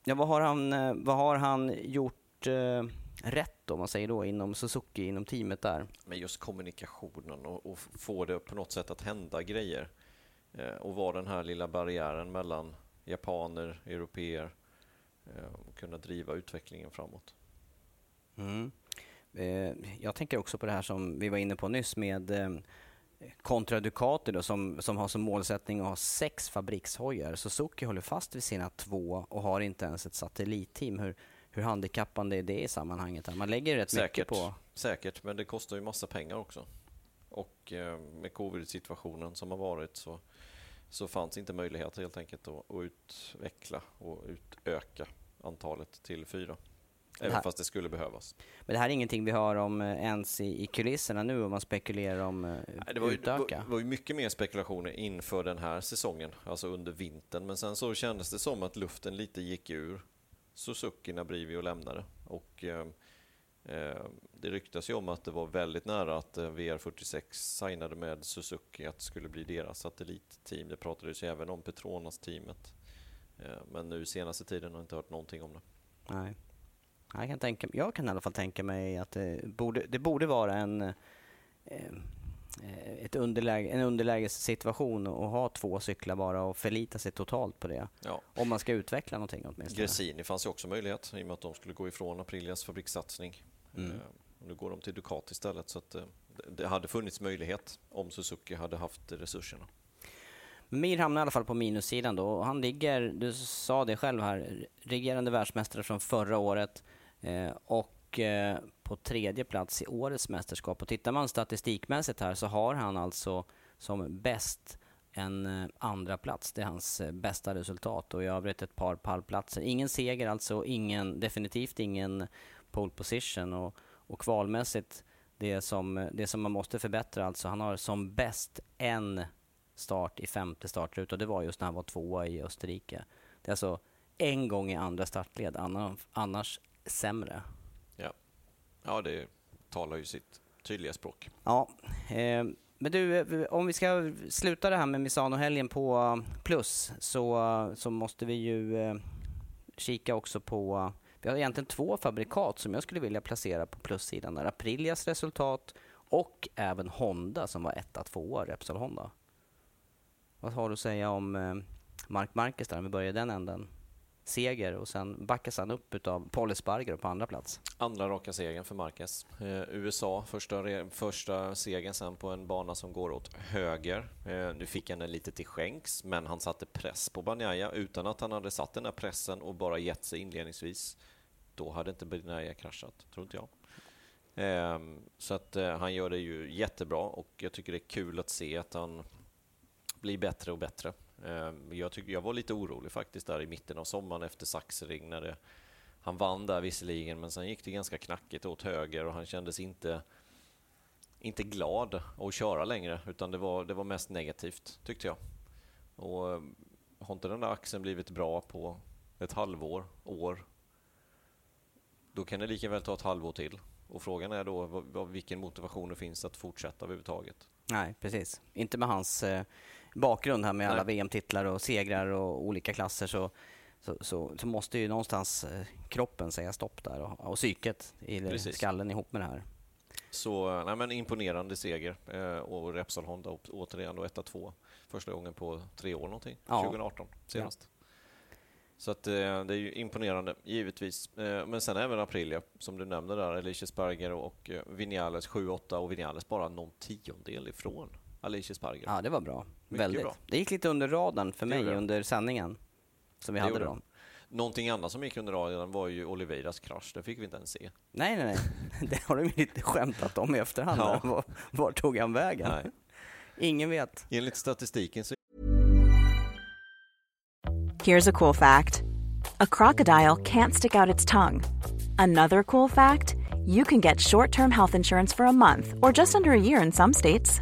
Speaker 3: Ja, vad har han, vad har han gjort eh, rätt om man säger då inom Suzuki, inom teamet där?
Speaker 4: Men just kommunikationen och, och få det på något sätt att hända grejer. Och vara den här lilla barriären mellan japaner, europeer och kunna driva utvecklingen framåt.
Speaker 3: Mm. Eh, jag tänker också på det här som vi var inne på nyss med eh, kontra Ducati då, som, som har som målsättning att ha sex fabrikshojar. Suzuki håller fast vid sina två och har inte ens ett satellitteam. Hur, hur handikappande är det i sammanhanget? Man lägger rätt
Speaker 4: säkert,
Speaker 3: mycket på...
Speaker 4: Säkert, men det kostar ju massa pengar också. Och med covid-situationen som har varit så så fanns inte möjlighet helt enkelt att, att utveckla och utöka antalet till fyra. Även fast det skulle behövas.
Speaker 3: Men det här är ingenting vi hör om eh, ens i, i kulisserna nu om man spekulerar om uh, det var ju, utöka?
Speaker 4: Det var ju mycket mer spekulationer inför den här säsongen, alltså under vintern. Men sen så kändes det som att luften lite gick ur Suzuki när Brivio lämnade. Och, Eh, Eh, det ryktas ju om att det var väldigt nära att eh, VR46 signade med Suzuki att det skulle bli deras satellitteam. Det pratades ju även om Petronas-teamet. Eh, men nu senaste tiden har jag inte hört någonting om det.
Speaker 3: Nej. Jag kan, tänka, jag kan i alla fall tänka mig att det borde, det borde vara en, eh, ett underläge, en underlägessituation och ha två cyklar bara och förlita sig totalt på det.
Speaker 4: Ja.
Speaker 3: Om man ska utveckla någonting åtminstone.
Speaker 4: Gresini fanns ju också möjlighet i och med att de skulle gå ifrån Aprilias fabrikssatsning.
Speaker 3: Mm.
Speaker 4: Eh, Nu går de till Ducati istället så att eh, det- hade funnits möjlighet om Suzuki hade haft resurserna.
Speaker 3: Mir hamnar i alla fall på minussidan då. och Han ligger, du sa det själv här, regerande världsmästare från förra året eh, och eh, på tredje plats i årets mästerskap. Och tittar man statistikmässigt här så har han alltså som bäst en eh, andra plats. Det är hans eh, bästa resultat och i övrigt ett par pallplatser. Ingen seger alltså, ingen, definitivt ingen pole position och, och kvalmässigt det som, det som man måste förbättra alltså. Han har som bäst en start i femte startruta och det var just när han var tvåa i Österrike. Det är alltså en gång i andra startled, annars, annars sämre.
Speaker 4: Ja. det talar ju sitt tydliga språk.
Speaker 3: Ja, eh, men du, eh, om vi ska sluta det här med Misano-helgen på plus så, så måste vi ju eh, kika också på vi har egentligen två fabrikat som jag skulle vilja placera på plussidan. Där. Aprilias resultat och även Honda som var etta, tvåa, Repsol Honda. Vad har du att säga om eh, Mark Marquez där, om vi börjar i den änden? Seger och sen backas han upp utav Paul Espargaro på andra plats.
Speaker 4: Andra raka segern för Marquez. Eh, USA, första, första segern sen på en bana som går åt höger. Eh, nu fick han den lite till skänks, men han satte press på Banjaya utan att han hade satt den där pressen och bara gett sig inledningsvis. Då hade inte Banjaya kraschat, tror inte jag. Eh, så att eh, han gör det ju jättebra och jag tycker det är kul att se att han blir bättre och bättre. Ehm, jag, tyck, jag var lite orolig faktiskt där i mitten av sommaren efter Saxring när det han vann där visserligen, men sen gick det ganska knackigt åt höger och han kändes inte, inte glad att köra längre, utan det var, det var mest negativt, tyckte jag. Och ehm, har inte den där axeln blivit bra på ett halvår, år, då kan det lika väl ta ett halvår till. Och frågan är då vad, vilken motivation det finns att fortsätta överhuvudtaget.
Speaker 3: Nej, precis. Inte med hans eh, bakgrund här med alla. VM-titlar och segrar och olika klasser så, så, så, så måste ju någonstans eh, kroppen säga stopp där och, och psyket i
Speaker 4: Precis.
Speaker 3: skallen ihop med det här.
Speaker 4: Så nej, men imponerande seger eh, och Repsol Honda återigen då 1-2 första gången på tre år någonting.
Speaker 3: Ja.
Speaker 4: 2018 senast. Så att, eh, det är ju imponerande, givetvis. Eh, men sen även Aprilia, som du nämnde där, Alicia Sparger och eh, Vinales 7-8 och Vinales bara någon tiondel ifrån Alicia Sparger.
Speaker 3: Ja, det var bra.
Speaker 4: Mycket
Speaker 3: Väldigt.
Speaker 4: bra.
Speaker 3: Det gick lite under radarn för mig
Speaker 4: gjorde det.
Speaker 3: under sändningen som vi
Speaker 4: Det
Speaker 3: hade
Speaker 4: gjorde
Speaker 3: då.
Speaker 4: Någonting annat som gick under radarn var ju Oliveiras krasch, det fick vi inte ens se.
Speaker 3: Nej, nej, nej. Det har de ju lite skämtat om i efterhand.
Speaker 4: Ja.
Speaker 3: Var, var tog han vägen?
Speaker 4: Nej.
Speaker 3: Ingen vet.
Speaker 4: Enligt statistiken så
Speaker 5: Here's a cool fact a crocodile can't stick out its tongue. Another cool fact you can get short term health insurance for a month or just under a year in some states.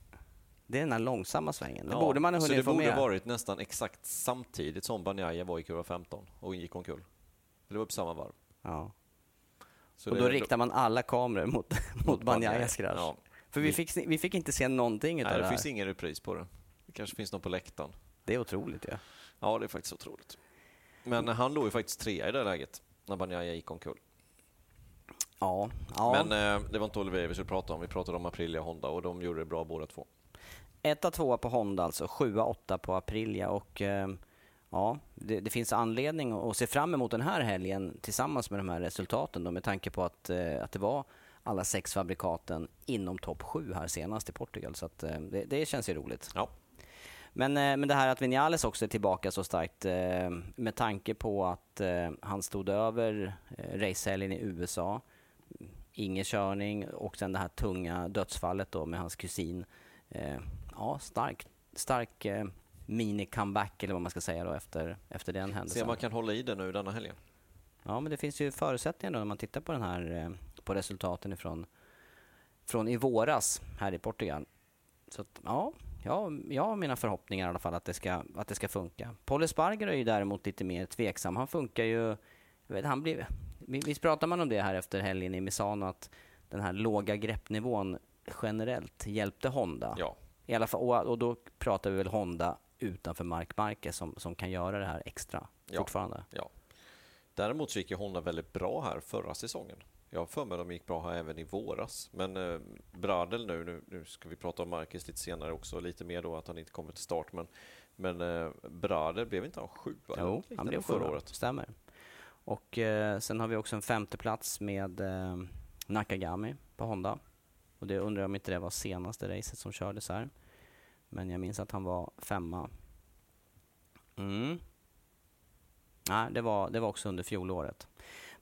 Speaker 3: Det är den här långsamma svängen. Det
Speaker 4: Ja,
Speaker 3: borde man ha
Speaker 4: så
Speaker 3: hunnit
Speaker 4: det
Speaker 3: få
Speaker 4: borde
Speaker 3: med.
Speaker 4: varit nästan exakt samtidigt som Banjaya var i kurva 15 och gick omkull. Det var på samma varv.
Speaker 3: Ja.
Speaker 4: Så
Speaker 3: Och
Speaker 4: det-
Speaker 3: då riktar man alla kameror mot, mot Banjayas krasch.
Speaker 4: Ja.
Speaker 3: För vi fick, vi fick inte se någonting
Speaker 4: Nej,
Speaker 3: det
Speaker 4: det
Speaker 3: här.
Speaker 4: finns ingen repris på det. Det kanske finns någon på läktaren.
Speaker 3: Det är otroligt ju. Ja.
Speaker 4: Ja, det är faktiskt otroligt. Men han låg ju faktiskt trea i det läget när Banjaya gick omkull.
Speaker 3: Ja, ja.
Speaker 4: Men eh, det var inte Oliver vi skulle prata om. Vi pratade om Aprilia och Honda och de gjorde det bra båda två.
Speaker 3: Etta, tvåa på Honda alltså, sjua, åtta på Aprilia och eh, ja, det, det, finns anledning att se fram emot den här helgen tillsammans med de här resultaten då, med tanke på att, eh, att det var alla sex fabrikaten inom topp sju här senast i Portugal. Så att, eh, det, det, känns ju roligt.
Speaker 4: Ja.
Speaker 3: Men, men det här att Vinales också är tillbaka så starkt med tanke på att han stod över racehelgen i USA. Ingen körning och sen det här tunga dödsfallet då med hans kusin. Ja, stark, stark mini-comeback eller vad man ska säga då efter, efter den händelsen.
Speaker 4: Se om man kan hålla i det nu denna helgen.
Speaker 3: Ja, men det finns ju förutsättningar då när man tittar på den här på resultaten ifrån, från i våras här i Portugal. Så att, ja, ja, jag har mina förhoppningar i alla fall att det ska, att det ska funka. Paul Esparger är ju däremot lite mer tveksam. Han funkar ju... Vet, han blir, visst pratar man om det här efter helgen i Misano att den här låga greppnivån generellt hjälpte Honda.
Speaker 4: Ja.
Speaker 3: I alla fall, och, och då pratar vi väl Honda utanför Mark Marquez som, som kan göra det här extra
Speaker 4: ja.
Speaker 3: fortfarande.
Speaker 4: Ja. Däremot så gick ju Honda väldigt bra här förra säsongen. Jag har för mig att de gick bra här även i våras. Men eh, Bradel nu, nu, nu, ska vi prata om Marcus lite senare också, lite mer då att han inte kommer till start. Men, men eh, Bradel, blev inte han sjua?
Speaker 3: Jo, han blev förra året. Stämmer. Och eh, sen har vi också en femte plats med eh, Nakagami på Honda. Och det undrar jag om inte det var senaste racet som kördes här. Men jag minns att han var femma. Mm. Nej, det var, det var också under fjolåret.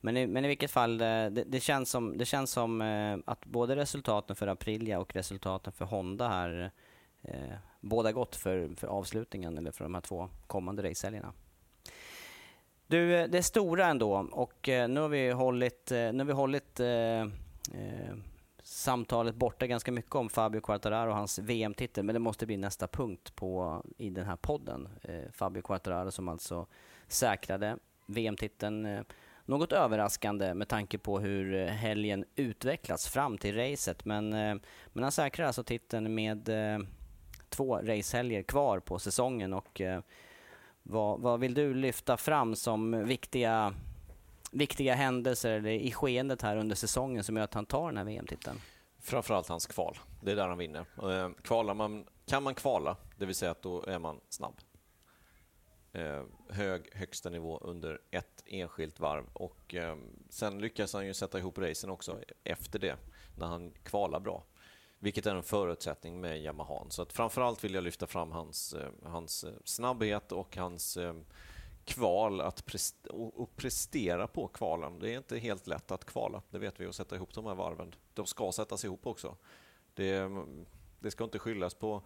Speaker 3: Men i, men i vilket fall, eh, det, det känns som, det känns som eh, att både resultaten för Aprilia och resultaten för Honda här eh, båda gott för, för avslutningen eller för de här två kommande racehelgerna. Du, eh, det stora ändå och nu har vi hållit, nu har vi hållit eh, samtalet borta ganska mycket om Fabio Quartararo och hans VM-titel, men det måste bli nästa punkt på, i den här podden. Eh, Fabio Quartararo som alltså säkrade VM-titeln eh, något överraskande med tanke på hur eh, helgen utvecklats fram till racet. Men, eh, men han säkrar alltså titeln med eh, två racehelger kvar på säsongen. Och eh, vad, vad vill du lyfta fram som viktiga, viktiga händelser i skeendet här under säsongen som gör att han tar den här VM-titeln?
Speaker 4: Framförallt hans kval. Det är där han vinner. Eh, kvalar man, kan man kvala, det vill säga att då är man snabb eh, hög högsta nivå under ett enskilt varv. Och, eh, sen lyckas han ju sätta ihop racen också efter det, när han kvalar bra. Vilket är en förutsättning med Yamaha. Så att framförallt vill jag lyfta fram hans, eh, hans eh, snabbhet och hans eh, kval att prest och prestera på kvalen. Det är inte helt lätt att kvala, det vet vi, och sätta ihop de här varven. De ska sättas ihop också. Det, det ska inte skyllas på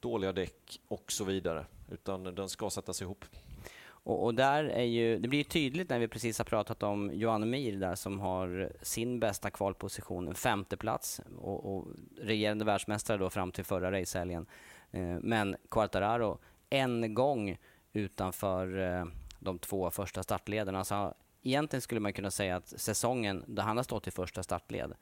Speaker 4: dåliga däck och så vidare, utan den ska sättas ihop.
Speaker 3: Och, och, där är ju, det blir tydligt när vi precis har pratat om Johan Mir där som har sin bästa kvalposition, en femteplats och, och regerande världsmästare då fram till förra racehelgen. Eh, men Quartararo en gång utanför eh, de två första startlederna. Alltså, egentligen skulle man kunna säga att säsongen där han har stått i första startled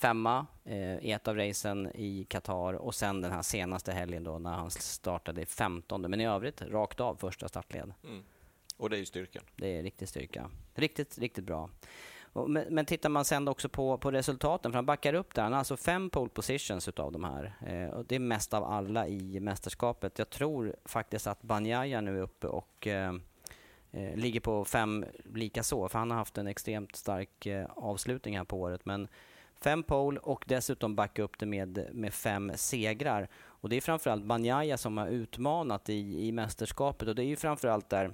Speaker 3: femma eh, i ett av racen i Qatar och sen den här senaste helgen då när han startade i 15. Men i övrigt rakt av första startled. Mm.
Speaker 4: Och det är ju styrkan.
Speaker 3: Det är riktig styrka. Riktigt, riktigt bra. Men, men tittar man sen också på, på resultaten, för han backar upp där. Han har alltså fem pole positions utav de här. Eh, och det är mest av alla i mästerskapet. Jag tror faktiskt att Banjaya nu är uppe och eh, eh, ligger på fem lika så, för han har haft en extremt stark eh, avslutning här på året. Men Fem pole och dessutom backa upp det med, med fem segrar. Och det är framförallt Banjaya som har utmanat i, i mästerskapet och det är ju framförallt där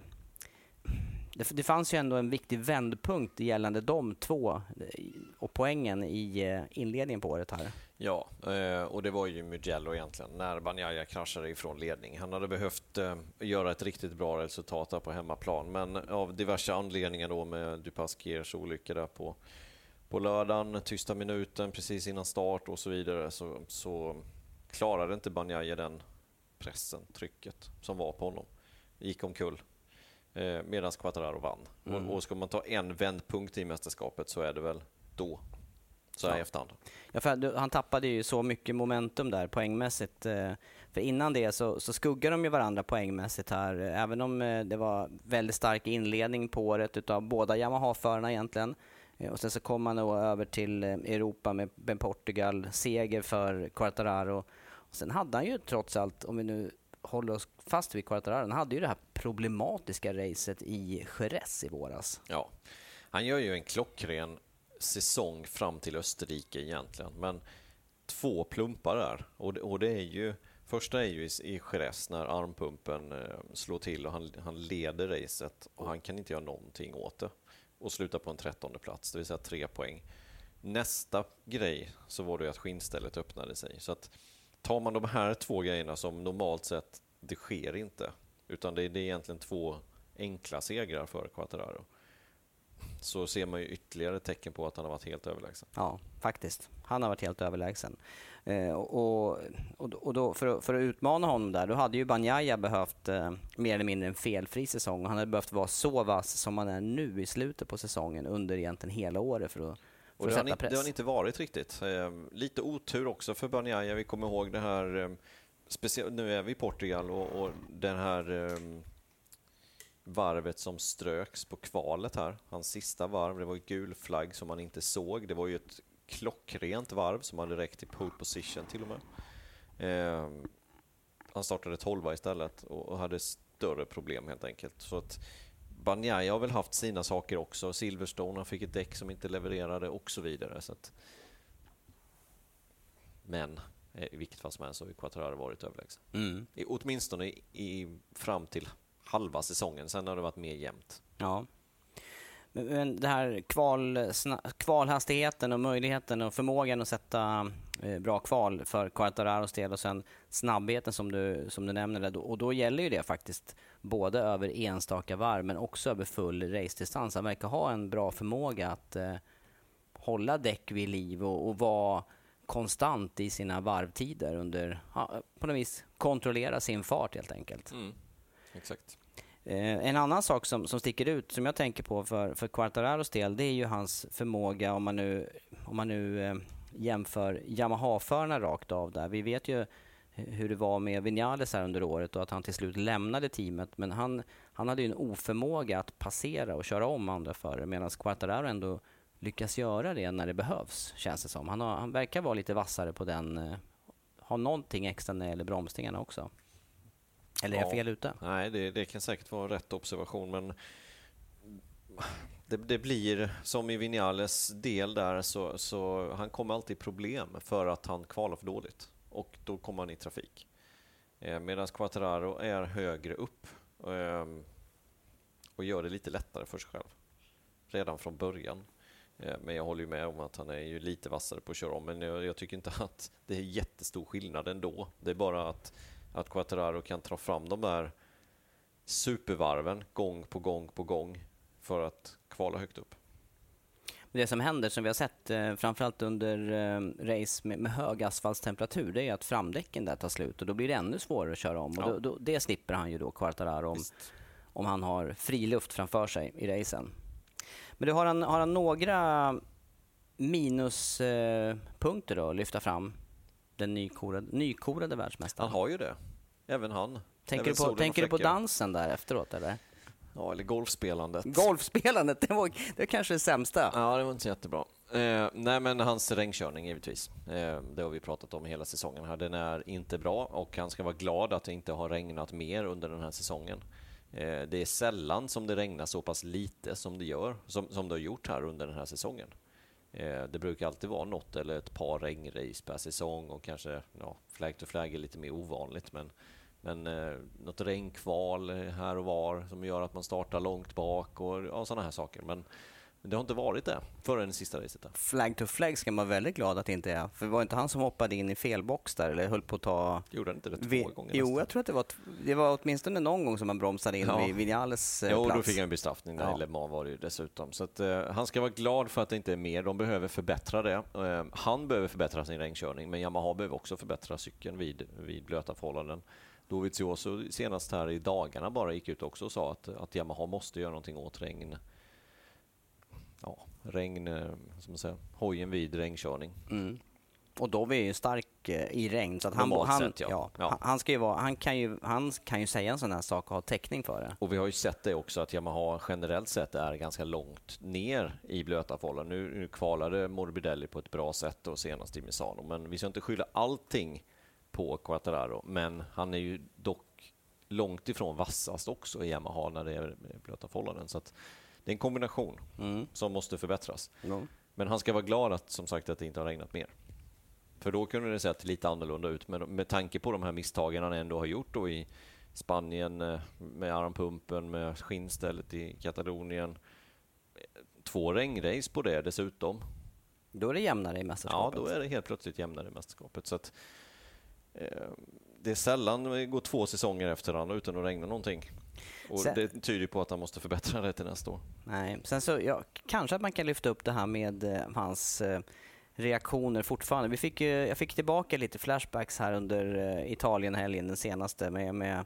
Speaker 3: det, det fanns ju ändå en viktig vändpunkt gällande de två eh, och poängen i eh, inledningen på året här.
Speaker 4: Ja, eh, och det var ju Mugello egentligen, när Banjaya kraschade ifrån ledning. Han hade behövt göra ett riktigt bra resultat där på hemmaplan, men av diverse anledningar då med Dupasquiers olycka där på på lördagen, tysta minuten precis innan start och så vidare så, så klarade inte Banjaya den pressen, trycket som var på honom. Gick omkull eh, medan Quattararo vann. Mm. Och, och ska man ta en vändpunkt i mästerskapet så är det väl då. så här i efterhand.
Speaker 3: Ja, för han tappade ju så mycket momentum där poängmässigt. eh, För innan det så, så skuggar de ju varandra poängmässigt här. Även om eh, det var väldigt stark inledning på året utav båda Yamaha-förarna egentligen. Eh, Och sen så kom man då över till eh, Europa med med Portugal, seger för Quartararo. Och sen hade han ju trots allt, om vi nu håller oss fast vid Quartararo, han hade ju det här problematiska racet i Jerez i våras.
Speaker 4: Ja, han gör ju en klockren säsong fram till Österrike egentligen, men två plumpar där. Och det, och det är ju, första är ju i, Jerez när armpumpen eh, slår till och han, han leder racet och han kan inte göra någonting åt det och slutar på en trettonde plats, det vill säga tre poäng. Nästa grej så var det ju att skinnstället öppnade sig. Så att tar man de här två grejerna som normalt sett, det sker inte, utan det, det är egentligen två enkla segrar för Quattararo så ser man ju ytterligare tecken på att han har varit helt överlägsen.
Speaker 3: Ja, faktiskt. Han har varit helt överlägsen. Eh, och, och, och då, för, att, för att utmana honom där, då hade ju Banjaya behövt eh, mer eller mindre en felfri säsong. Han hade behövt vara så vass som han är nu i slutet på säsongen under egentligen hela året för att,
Speaker 4: Och det, har
Speaker 3: press.
Speaker 4: det har inte varit riktigt. Eh, lite otur också för Banjaya. Vi kommer ihåg det här, eh, speciellt nu är vi i Portugal och, och den här eh, varvet som ströks på kvalet här. Hans sista varv, det var ju gul flagg som man inte såg. Det var ju ett klockrent varv som hade räckt till pole position till och med. Eh, han startade 12 istället och, och hade större problem helt enkelt. Så att Banjaya har väl haft sina saker också. Silverstone, han fick ett däck som inte levererade och så vidare. Så att... Men i vilket fall som helst har ju Quattararo varit överlägsen.
Speaker 3: Mm.
Speaker 4: I, åtminstone i, i, fram till halva säsongen. Sen har det varit mer jämnt.
Speaker 3: Ja. Men- det här kval, kvalhastigheten och möjligheten och förmågan att sätta eh, bra kval för Quartararos del och sen snabbheten som du, som du nämner. Där. Och då gäller ju det faktiskt både över enstaka varv men också över full racedistans. Han verkar ha en bra förmåga att eh, hålla däck vid liv och, och vara konstant i sina varvtider under, ja, på något vis kontrollera sin fart helt enkelt.
Speaker 4: Exakt.
Speaker 3: Eh, en annan sak som, som sticker ut, som jag tänker på för, för Quartararos del, det är ju hans förmåga om man nu, om man nu eh, jämför Yamaha-förarna rakt av där. Vi vet ju hur det var med Vinales här under året och att han till slut lämnade teamet. Men han, han hade ju en oförmåga att passera och köra om andra förare medan Quartararo ändå lyckas göra det när det behövs, känns det som. Han, har, han verkar vara lite vassare på den, eh, ha någonting extra när det gäller bromsningarna också. Eller är jag
Speaker 4: Ja.
Speaker 3: fel ute?
Speaker 4: Nej, det, det kan säkert vara rätt observation, men det, det blir som i Vinales del där, så, så han kommer alltid i problem för att han kvalar för dåligt och då kommer han i trafik. Eh, Medan Quattararo är högre upp eh, och gör det lite lättare för sig själv redan från början. Eh, Men jag håller ju med om att han är ju lite vassare på att köra om, men jag, jag tycker inte att det är jättestor skillnad ändå. Det är bara att, att Quattararo kan ta fram de där supervarven gång på gång på gång för att kvala högt upp.
Speaker 3: Det som händer, som vi har sett eh, framförallt under eh, race med, med hög asfaltstemperatur, det är att framdäcken där tar slut och då blir det ännu svårare att köra om. Och
Speaker 4: Ja.
Speaker 3: då, då, det slipper han ju då, Quartararo, om, om han har fri luft framför sig i racen. Men du, har han, har han några minuspunkter då att lyfta fram? Den nykorade, nykorade världsmästaren.
Speaker 4: Han har ju det. Även han.
Speaker 3: Tänker,
Speaker 4: Även
Speaker 3: du på, tänker du på dansen där efteråt eller?
Speaker 4: Ja, eller golfspelandet.
Speaker 3: Golfspelandet, det var, det var kanske det sämsta.
Speaker 4: Ja, det var inte så jättebra. Eh, nej, men hans regnkörning givetvis. Eh, det har vi pratat om hela säsongen. här. Den är inte bra och han ska vara glad att det inte har regnat mer under den här säsongen. Eh, det är sällan som det regnar så pass lite som det gör, som, som det har gjort här under den här säsongen. Eh, det brukar alltid vara något eller ett par regnrace per säsong och kanske ja, flag to flag är lite mer ovanligt, men men eh, något regnkval här och var som gör att man startar långt bak och ja, sådana här saker. Men det har inte varit det förrän det sista racet. Där.
Speaker 3: Flag to flag ska man vara väldigt glad att det inte är. För det var inte han som hoppade in i fel box där eller höll på att ta...
Speaker 4: Gjorde han inte det två
Speaker 3: Vi-
Speaker 4: gånger?
Speaker 3: Jo,
Speaker 4: nästan?
Speaker 3: jag tror att det var, det var åtminstone någon gång som han bromsade in
Speaker 4: Ja.
Speaker 3: vid Vinales eh,
Speaker 4: Jo,
Speaker 3: plats.
Speaker 4: då fick han en bestraffning där
Speaker 3: Ja.
Speaker 4: i Le Mans var det ju dessutom. Så att, eh, han ska vara glad för att det inte är mer. De behöver förbättra det. Eh, han behöver förbättra sin regnkörning, men Yamaha behöver också förbättra cykeln vid, vid blöta förhållanden. Dovizioso senast här i dagarna bara gick ut också och sa att, att Yamaha måste göra någonting åt regn. Ja, regn, eh, som man säger, hojen vid regnkörning.
Speaker 3: Mm. Och Dovi är ju stark eh, i regn, så att han, han,
Speaker 4: sett, ja.
Speaker 3: ja,
Speaker 4: Ja.
Speaker 3: Han, han, ska ju vara, han, kan ju, han kan ju säga en sån här sak och ha täckning för det.
Speaker 4: Och vi har ju sett det också att Yamaha generellt sett är ganska långt ner i blöta förhållanden. Nu, nu kvalade Morbidelli på ett bra sätt och senast i Misano, men vi ska inte skylla allting på Quattararo. Men han är ju dock långt ifrån vassast också i Yamaha när det är blöta förhållanden. Så att det är en kombination
Speaker 3: Mm.
Speaker 4: som måste förbättras.
Speaker 3: Ja.
Speaker 4: Men han ska vara glad att, som sagt, att det inte har regnat mer. För då kunde det sett lite annorlunda ut. Men med tanke på de här misstagen han ändå har gjort då i Spanien eh, med armpumpen, med skinnstället i Katalonien. Två regnrace på det dessutom.
Speaker 3: Då är det jämnare i
Speaker 4: Ja,
Speaker 3: mästerskapet.
Speaker 4: då är det helt plötsligt jämnare i mästerskapet. Så att, eh, det är sällan det går två säsonger efter varandra utan att regna någonting. Och
Speaker 3: Sen-
Speaker 4: det tyder på att han måste förbättra det till nästa år.
Speaker 3: Nej, sen så, ja, kanske att man kan lyfta upp det här med eh, hans eh, reaktioner fortfarande. Vi fick, ju- jag fick tillbaka lite flashbacks här under eh, Italienhelgen, den senaste, med, med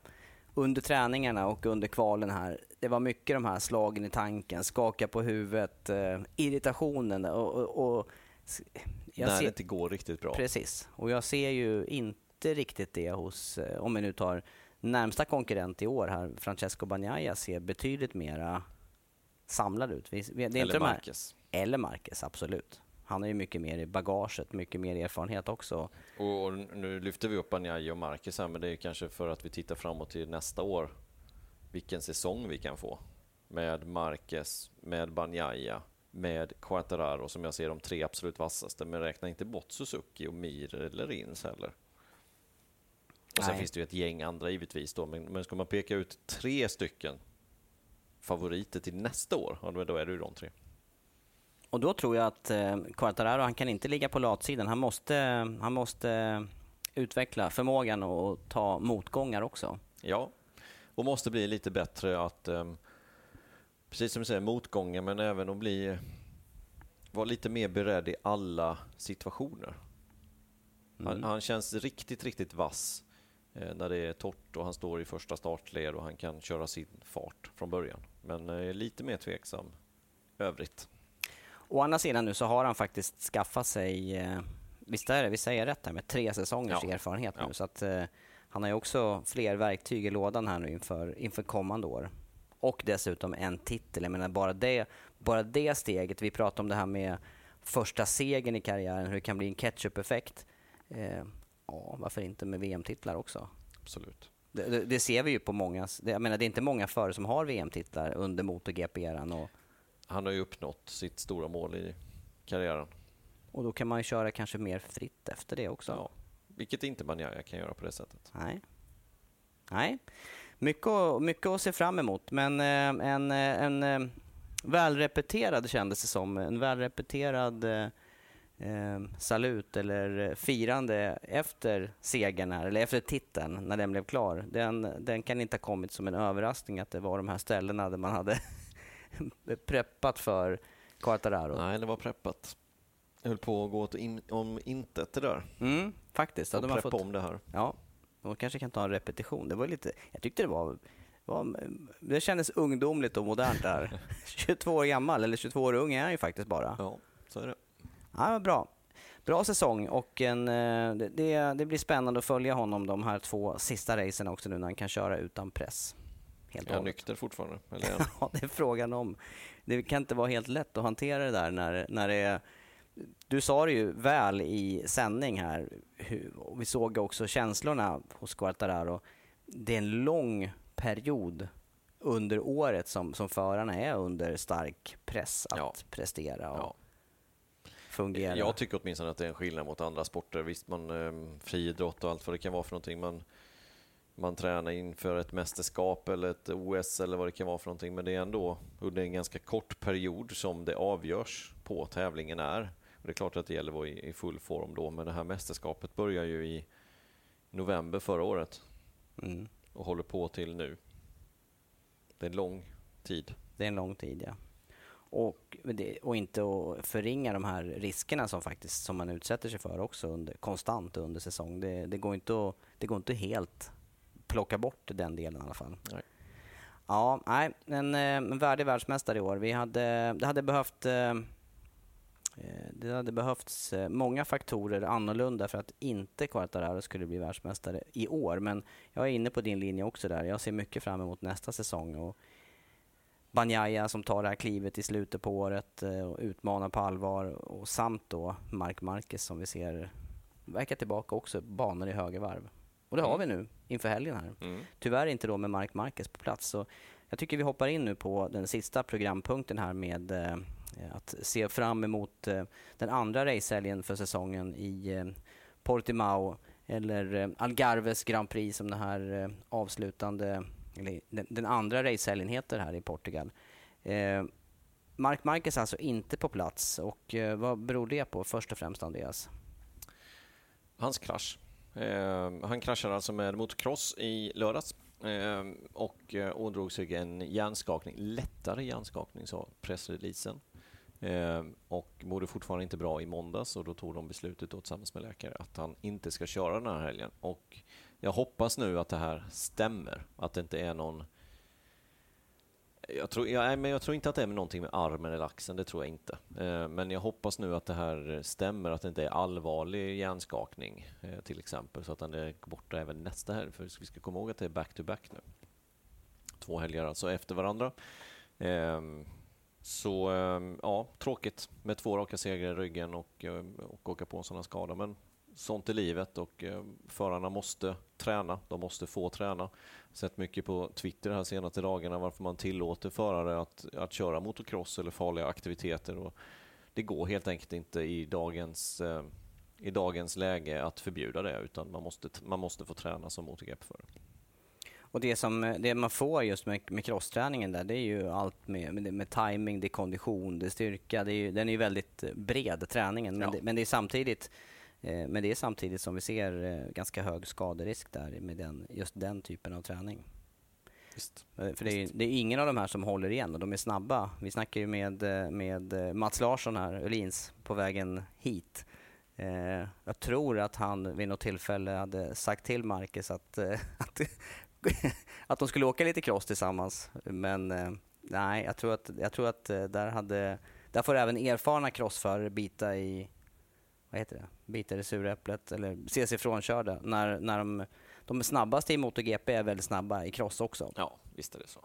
Speaker 3: under träningarna och under kvalen här. Det var mycket de här slagen i tanken, skaka på huvudet, eh, irritationen och, och, och jag
Speaker 4: när
Speaker 3: ser-
Speaker 4: det inte går riktigt bra.
Speaker 3: Precis, och jag ser ju inte riktigt det hos, eh, om vi nu tar närmsta konkurrent i år här, Francesco Bagnaia ser betydligt mera samlad ut. Vi, det är
Speaker 4: Eller
Speaker 3: inte de här-. Eller Marquez, absolut. Han har ju mycket mer i bagaget, mycket mer erfarenhet också.
Speaker 4: Och och nu lyfter vi upp Banjaj och Marquez här, men det är kanske för att vi tittar framåt till nästa år. Vilken säsong vi kan få med Marquez, med Banjaya, med Quartararo som jag ser de tre absolut vassaste. Men räkna inte bort Suzuki och Mir eller Rins heller. Och sen
Speaker 3: Nej.
Speaker 4: finns det ju ett gäng andra givetvis då, men, men ska man peka ut tre stycken favoriter till nästa år, ja, då är det ju de tre.
Speaker 3: Och då tror jag att eh, Quartararo, han kan inte ligga på latsidan. Han måste, han måste utveckla förmågan och ta motgångar också.
Speaker 4: Ja, och måste bli lite bättre att, ehm, precis som du säger, motgångar, men även att bli, vara lite mer beredd i alla situationer. Han, han känns riktigt, riktigt vass eh, när det är torrt och han står i första startled och han kan köra sin fart från början. Men eh, lite mer tveksam övrigt.
Speaker 3: Å andra sidan nu så har han faktiskt skaffat sig, eh, visst är det, vi säger rätt här med tre säsongers
Speaker 4: Ja.
Speaker 3: erfarenhet nu.
Speaker 4: Ja.
Speaker 3: Så att eh, han har ju också fler verktyg i lådan här nu inför, inför kommande år. Och dessutom en titel. Jag menar bara det, bara det steget, vi pratade om det här med första segern i karriären, hur det kan bli en catch-up-effekt. Ja, varför inte med VM-titlar också?
Speaker 4: Absolut.
Speaker 3: Det, det, det ser vi ju på många, det, jag menar det är inte många förare som har VM-titlar under MotoGP-eran. Och,
Speaker 4: Han har ju uppnått sitt stora mål i karriären.
Speaker 3: och då kan man ju köra kanske mer fritt efter det också.
Speaker 4: Ja, vilket inte Banjaya kan göra på det sättet.
Speaker 3: Nej. Nej. Mycket, mycket att se fram emot, men eh, en, eh, en eh, välrepeterad kändes det som. En välrepeterad eh, salut eller firande efter segern här, eller efter titeln, när den blev klar. Den, den kan inte ha kommit som en överraskning att det var de här ställena där man hade preppat för Quartararo.
Speaker 4: Nej, det var preppat. Jag höll på att gå åt in, om intet det där.
Speaker 3: Mm, faktiskt.
Speaker 4: Och
Speaker 3: man
Speaker 4: preppa
Speaker 3: fått,
Speaker 4: om det här.
Speaker 3: Ja, och kanske kan ta en repetition. Det var lite, jag tyckte det var, var det kändes ungdomligt och modernt där. 22 år gammal, eller 22 år ung är han ju faktiskt bara.
Speaker 4: Ja, så är det.
Speaker 3: Ja, bra. Bra säsong och en, eh, det, det, blir spännande att följa honom de här två sista racen också nu när han kan köra utan press. Helt
Speaker 4: Är han nykter fortfarande? Eller är.
Speaker 3: Ja, det är frågan om. Det kan inte vara helt lätt att hantera det där när, när det är... Du sa det ju väl i sändning här, vi såg också känslorna hos Quartararo. Det är en lång period under året som, som förarna är under stark press att
Speaker 4: Ja.
Speaker 3: prestera
Speaker 4: Ja.
Speaker 3: Fungera.
Speaker 4: Jag tycker åtminstone att det är en skillnad mot andra sporter. Visst, man eh, friidrott och allt vad det kan vara för någonting. Man, man tränar inför ett mästerskap eller ett OS eller vad det kan vara för någonting. Men det är ändå under en ganska kort period som det avgörs på tävlingen är. Och det är klart att det gäller att vara i, i full form då, men det här mästerskapet börjar ju i november förra året
Speaker 3: Mm.
Speaker 4: och håller på till nu. Det är en lång tid.
Speaker 3: Det är en lång tid, ja. Och, det, och inte att förringa de här riskerna som faktiskt som man utsätter sig för också under, konstant under säsong. Det, det, går inte att, det går inte helt plocka bort den delen i alla fall.
Speaker 4: Nej.
Speaker 3: Ja, nej, en, eh, en värdig världsmästare i år. Vi hade, det hade behövt eh, Eh, det hade behövts eh, många faktorer annorlunda för att inte Quartararo skulle bli världsmästare i år. Men jag är inne på din linje också där. Jag ser mycket fram emot nästa säsong. Och Banjaya som tar det här klivet i slutet på året eh, och utmanar på allvar. Och samt då Mark Marquez som vi ser verkar tillbaka också banor i höger varv. Och det har vi nu inför helgen här.
Speaker 4: Mm.
Speaker 3: Tyvärr inte då med Mark Marquez på plats. Så jag tycker vi hoppar in nu på den sista programpunkten här med eh, att se fram emot eh, den andra racehelgen för säsongen i eh, Portimao eller Algarves Grand Prix som den här avslutande, eller den, den andra racehelgen heter här i Portugal. Eh, Mark Marquez alltså inte på plats och eh, vad beror det på först och främst Andreas?
Speaker 4: Hans krasch. Eh, han kraschade alltså med motocross i lördags eh, och eh, ådrog sig en hjärnskakning, lättare hjärnskakning sa pressreleasen. Eh, och mådde fortfarande inte bra i måndags och då tog de beslutet då, tillsammans med läkare att han inte ska köra den här helgen. Och jag hoppas nu att det här stämmer, att det inte är någon jag tror, jag, men jag tror inte att det är någonting med armen eller axeln, det tror jag inte. Eh, men jag hoppas nu att det här stämmer, att det inte är allvarlig hjärnskakning eh, till exempel, så att han är borta även nästa helg. För vi ska komma ihåg att det är back-to-back -back nu. Två helger alltså efter varandra. Ehm, så ehm, ja, tråkigt med två raka segrar i ryggen och, eh, och åka på en sån här skada. Men sånt är livet och förarna måste träna. De måste få träna. Sett mycket på Twitter här senaste dagarna varför man tillåter förare att, att köra motocross eller farliga aktiviteter. Och det går helt enkelt inte i dagens, eh, i dagens läge att förbjuda det utan man måste, man måste få träna som MotoGP-förare.
Speaker 3: Och det, som, det man får just med, med crossträningen där, det är ju allt med, med, med timing, det är kondition, det är styrka. Det är ju, den är ju väldigt bred, träningen. Men, ja. det, men det är samtidigt Eh, men det är samtidigt som vi ser eh, ganska hög skaderisk där med den, just den typen av träning.
Speaker 4: Just,
Speaker 3: eh, För det är, det är, ingen av de här som håller igen och de är snabba. Vi snackar ju med, med Mats Larsson här, Öhlins, på vägen hit. Jag tror att han vid något tillfälle hade sagt till Marcus att, att, att de skulle åka lite cross tillsammans. Men nej, jag tror att, jag tror att där, hade, där får även erfarna crossförare bita i, vad heter det, bita det sura äpplet eller se sig frånkörda. När, när de, de snabbaste i MotoGP är väldigt snabba i cross också.
Speaker 4: Ja, visst är det så.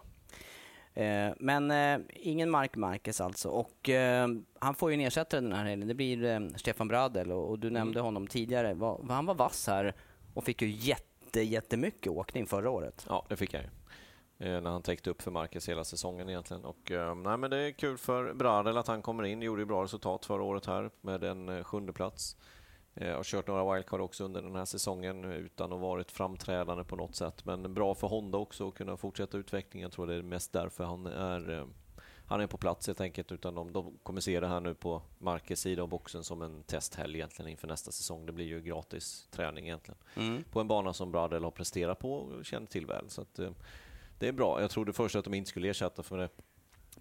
Speaker 3: Eh, men eh, ingen Mark Marquez alltså. Och eh, han får ju en ersättare den här helgen. Det blir eh, Stefan Bradel och, och du mm. nämnde honom tidigare. Va, han var vass här och fick ju jätte, jättemycket åkning förra året.
Speaker 4: Ja, det fick han ju. Eh, när han täckte upp för Marcus hela säsongen egentligen. Och, eh, nej, men det är kul för Bradel att han kommer in. Gjorde ju bra resultat förra året här med en eh, sjunde plats. Har kört några wildcard också under den här säsongen utan att varit framträdande på något sätt. Men bra för Honda också att kunna fortsätta utvecklingen. Jag tror det är mest därför han är, han är på plats helt enkelt. Utan de, de kommer se det här nu på Marcus sida av boxen som en testhelg egentligen inför nästa säsong. Det blir ju gratis träning egentligen. Mm. På en bana som Bradel har presterat på och känner till väl. Så att, det är bra. Jag trodde först att de inte skulle ersätta för det.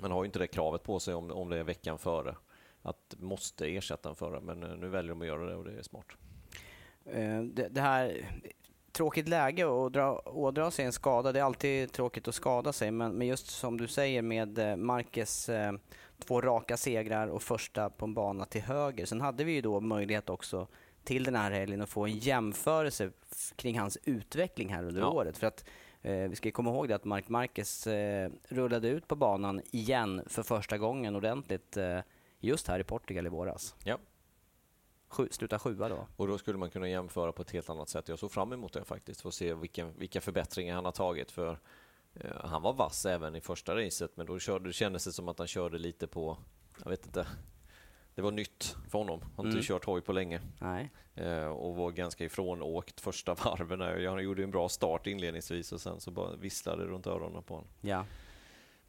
Speaker 4: Man har ju inte det kravet på sig om, om det är veckan före. Att måste ersätta en förare, men eh, nu väljer de att göra det och det är smart.
Speaker 3: Eh, det, det här tråkigt läge att dra, ådra sig en skada. Det är alltid tråkigt att skada sig, men, men just som du säger med eh, Marquez eh, två raka segrar och första på en bana till höger. Sen hade vi ju då möjlighet också till den här helgen att få en jämförelse kring hans utveckling här under ja. året. För att vi ska komma ihåg det att Mark Marquez eh, rullade ut på banan igen för första gången ordentligt eh, just här i Portugal i våras.
Speaker 4: Ja.
Speaker 3: Sju, sluta sjua då.
Speaker 4: Och då skulle man kunna jämföra på ett helt annat sätt. Jag såg fram emot det faktiskt, för att se vilken, vilka förbättringar han har tagit. För eh, Han var vass även i första racet, men då körde, det kändes det som att han körde lite på, jag vet inte, det var nytt för honom. Han har inte mm. kört hoj på länge. Eh, och var ganska ifrånåkt första varven. Han gjorde en bra start inledningsvis och sen så bara visslade det runt öronen på honom.
Speaker 3: Ja.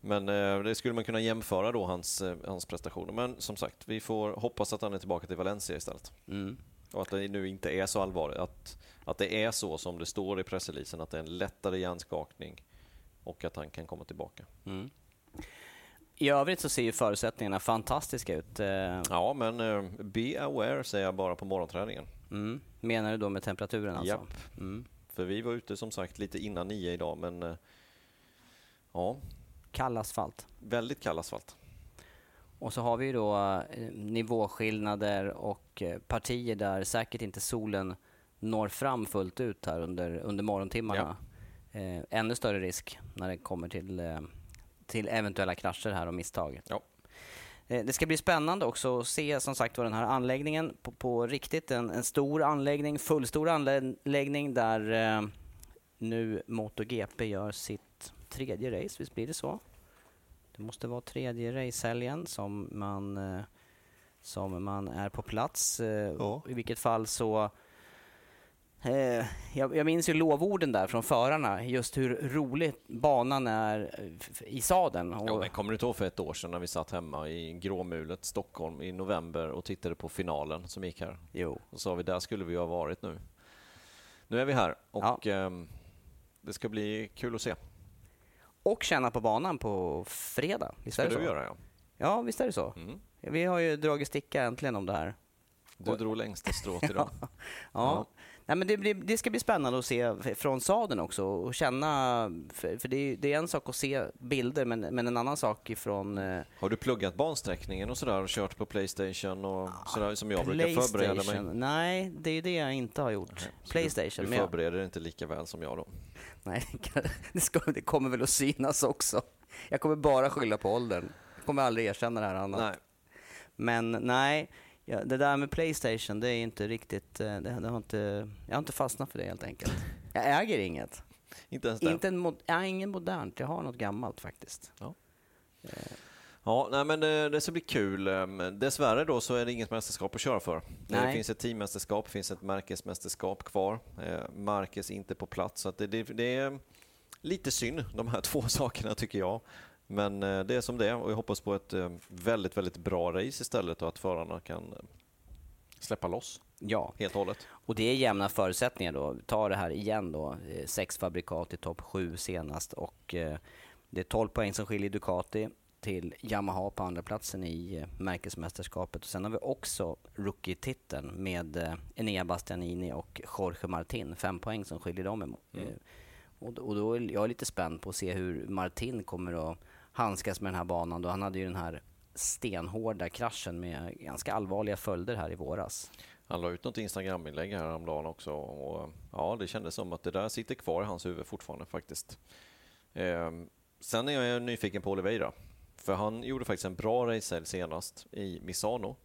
Speaker 4: Men eh, det skulle man kunna jämföra då hans, eh, hans prestationer. Men som sagt, vi får hoppas att han är tillbaka till Valencia istället.
Speaker 3: Mm.
Speaker 4: Och att det nu inte är så allvarligt. Att, att det är så som det står i pressreleasen, att det är en lättare hjärnskakning och att han kan komma tillbaka.
Speaker 3: Mm. I övrigt så ser ju förutsättningarna fantastiska ut. Eh.
Speaker 4: Ja, men uh, be aware säger jag bara på morgonträningen.
Speaker 3: Mm. Menar du då med temperaturen alltså?
Speaker 4: Japp. Mm. För vi var ute som sagt lite innan nio idag, men uh, ja.
Speaker 3: Kall asfalt.
Speaker 4: Väldigt kall asfalt.
Speaker 3: Och så har vi då eh, nivåskillnader och eh, partier där säkert inte solen når fram fullt ut här under, under morgontimmarna. Eh, ännu större risk när det kommer till, eh, till eventuella krascher här och misstag.
Speaker 4: Ja.
Speaker 3: Eh, Det ska bli spännande också att se som sagt var den här anläggningen på, på riktigt. En, en stor anläggning, fullstor anläggning där eh, nu MotoGP gör sitt tredje race, visst blir det så? Det måste vara tredje racehelgen som man, eh, som man är på plats. Eh,
Speaker 4: Ja.
Speaker 3: I vilket fall så Eh, jag, jag minns ju lovorden där från förarna, just hur roligt banan är eh, i sadeln. Och,
Speaker 4: Ja, men kommer du inte ihåg för ett år sedan när vi satt hemma i gråmulet Stockholm i november och tittade på finalen som gick här?
Speaker 3: Jo.
Speaker 4: Och sa vi, där skulle vi ha varit nu. Nu är vi här och ehm, det ska bli kul att se.
Speaker 3: och känna på banan på fredag. Visst
Speaker 4: Ska
Speaker 3: är det
Speaker 4: du
Speaker 3: så?
Speaker 4: göra ja.
Speaker 3: Ja, visst är det så.
Speaker 4: Mm.
Speaker 3: Vi har ju dragit sticka äntligen om det här.
Speaker 4: Du drog längsta strået idag.
Speaker 3: Ja.
Speaker 4: Ja.
Speaker 3: Nej, men det, blir, det ska bli spännande att se från sadeln också och känna, för, för det, är, det är en sak att se bilder men, men en annan sak ifrån eh,
Speaker 4: Har du pluggat bansträckningen och sådär och kört på Playstation och sådär som jag brukar förbereda mig?
Speaker 3: Nej, det är det jag inte har gjort. Playstation.
Speaker 4: Du
Speaker 3: jag-
Speaker 4: förbereder dig inte lika väl som jag då.
Speaker 3: Nej, det, ska, det kommer väl att synas också. Jag kommer bara skylla på åldern. Jag kommer aldrig erkänna det här annat.
Speaker 4: Nej.
Speaker 3: Men nej, ja, det där med Playstation, det är inte riktigt... eh, Det, det har inte, jag har inte fastnat för det helt enkelt. Jag äger inget.
Speaker 4: Inte ens det?
Speaker 3: Inte en mod, jag har ingen modernt, jag har något gammalt faktiskt.
Speaker 4: Ja, nej, men det, det ska bli kul. Ehm, Dessvärre då så är det inget mästerskap att köra för. Det
Speaker 3: Nej.
Speaker 4: finns ett teammästerskap, det finns ett märkesmästerskap kvar. Eh, Marcus inte på plats, så det, det, det är lite synd, de här två sakerna tycker jag. Men eh, det är som det och jag hoppas på ett eh, väldigt, väldigt bra race istället och att förarna kan eh, släppa loss
Speaker 3: Ja,
Speaker 4: helt och hållet.
Speaker 3: och det är jämna förutsättningar då. Ta det här igen då. Sex fabrikat i topp sju senast och det är 12 poäng som skiljer Ducati till Yamaha på andra platsen i märkesmästerskapet. Och sen har vi också rookie-titeln med Enea Bastianini och Jorge Martin. Fem poäng som skiljer dem emot.
Speaker 4: Mm.
Speaker 3: Och, då- och då är jag lite spänd på att se hur Martin kommer att handskas med den här banan. Då han hade ju den här stenhårda kraschen med ganska allvarliga följder här i våras.
Speaker 4: Han la ut något Instagram-inlägg här häromdagen också och ja, det kändes som att det där sitter kvar i hans huvud fortfarande faktiskt. Ehm, sen är jag nyfiken på Oliveira, för han gjorde faktiskt en bra racehelg senast i Misano.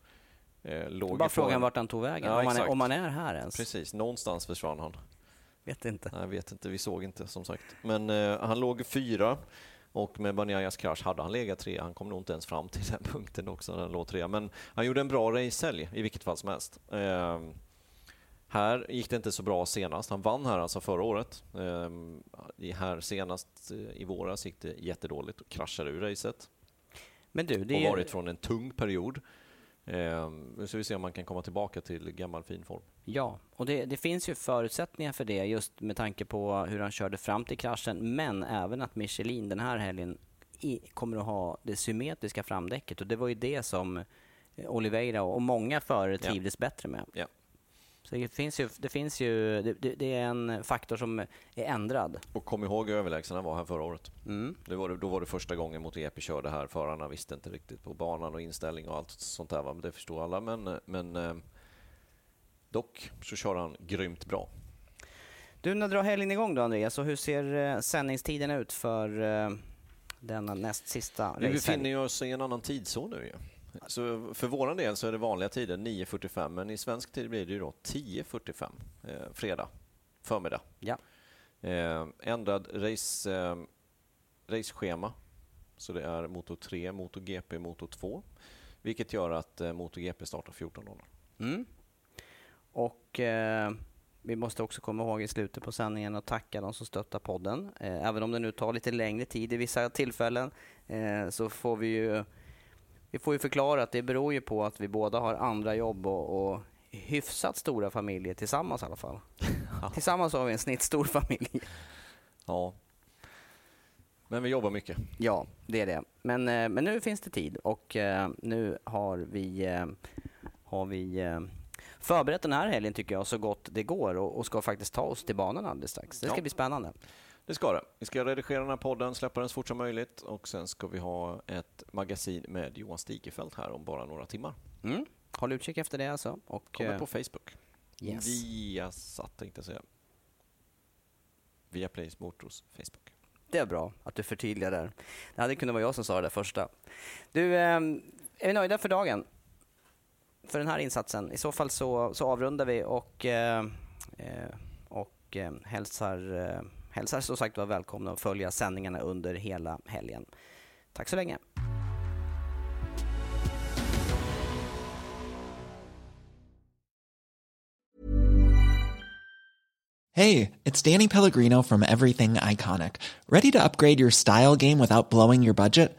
Speaker 4: Eh, låg
Speaker 3: Bara frågan
Speaker 4: en-
Speaker 3: vart han tog vägen,
Speaker 4: Ja,
Speaker 3: om, man är, om man är här ens.
Speaker 4: Precis, någonstans försvann han.
Speaker 3: Vet inte.
Speaker 4: Jag vet inte, vi såg inte som sagt. Men eh, han låg fyra och med Banyajas krasch hade han legat tre. Han kom nog inte ens fram till den punkten också när han låg trea. Men han gjorde en bra racehelg i vilket fall som helst. Eh, här gick det inte så bra senast. Han vann här alltså förra året. Eh, i här senast eh, i våras gick det jättedåligt och kraschade ur racet.
Speaker 3: Men du, det
Speaker 4: och
Speaker 3: är,
Speaker 4: varit från en tung period. Eh, nu ska vi se om man kan komma tillbaka till gammal fin form.
Speaker 3: Ja, och det, det finns ju förutsättningar för det just med tanke på hur han körde fram till kraschen. Men även att Michelin den här helgen i, kommer att ha det symmetriska framdäcket. Och det var ju det som eh, Oliveira och många förare
Speaker 4: Ja.
Speaker 3: trivdes bättre med.
Speaker 4: Ja.
Speaker 3: Så det finns ju, det, finns ju det, det, är en faktor som är ändrad.
Speaker 4: Och kom ihåg hur överlägsen han var här förra året.
Speaker 3: Mm.
Speaker 4: Det var, då var det första gången mot EP körde här. Förarna visste inte riktigt på banan och inställning och allt sånt där. Men Det förstår alla. Men, men eh, dock så kör han grymt bra.
Speaker 3: Du, när drar helgen igång då Andreas? Och hur ser eh, sändningstiden ut för eh, denna näst sista
Speaker 4: Vi befinner oss i en annan tidszon nu ju. Så för våran del så är det vanliga tider 9.45 men i svensk tid blir det ju då 10.45 eh, fredag förmiddag.
Speaker 3: Ja.
Speaker 4: Eh, ändrad race, eh, raceschema. Så det är Moto 3, Moto GP, Moto 2. Vilket gör att eh, Moto GP startar 14.00.
Speaker 3: Mm. Och eh, vi måste också komma ihåg i slutet på sändningen att tacka de som stöttar podden. Eh, även om det nu tar lite längre tid i vissa tillfällen eh, så får vi ju vi får ju förklara att det beror ju på att vi båda har andra jobb och, och hyfsat stora familjer tillsammans i alla fall. Tillsammans har vi en snittstor familj.
Speaker 4: Ja. Men vi jobbar mycket.
Speaker 3: Ja, det är det. Men, eh, men nu finns det tid och eh, nu har vi, eh, har vi förberett den här helgen tycker jag så gott det går och, och ska faktiskt ta oss till banan alldeles strax. Det ska
Speaker 4: Ja.
Speaker 3: bli spännande.
Speaker 4: Det ska det. Vi ska redigera den här podden, släppa den så fort som möjligt och sen ska vi ha ett magasin med Johan Stigefelt här om bara några timmar.
Speaker 3: Mm. Håll utkik efter det alltså. Och,
Speaker 4: Kommer
Speaker 3: eh,
Speaker 4: på Facebook.
Speaker 3: yes.
Speaker 4: Via satt tänkte jag säga. Via Plays Motors Facebook.
Speaker 3: Det är bra att du förtydligar där. Det hade kunnat vara jag som sa det där första. Du, eh, är vi nöjda för dagen? För den här insatsen? I så fall så, så avrundar vi och, eh, eh, och eh, hälsar, eh, hälsar som sagt var välkomna att följa sändningarna under hela helgen. Tack så länge.
Speaker 6: Hey, it's Danny Pellegrino from Everything Iconic. Ready to upgrade your style game without blowing your budget?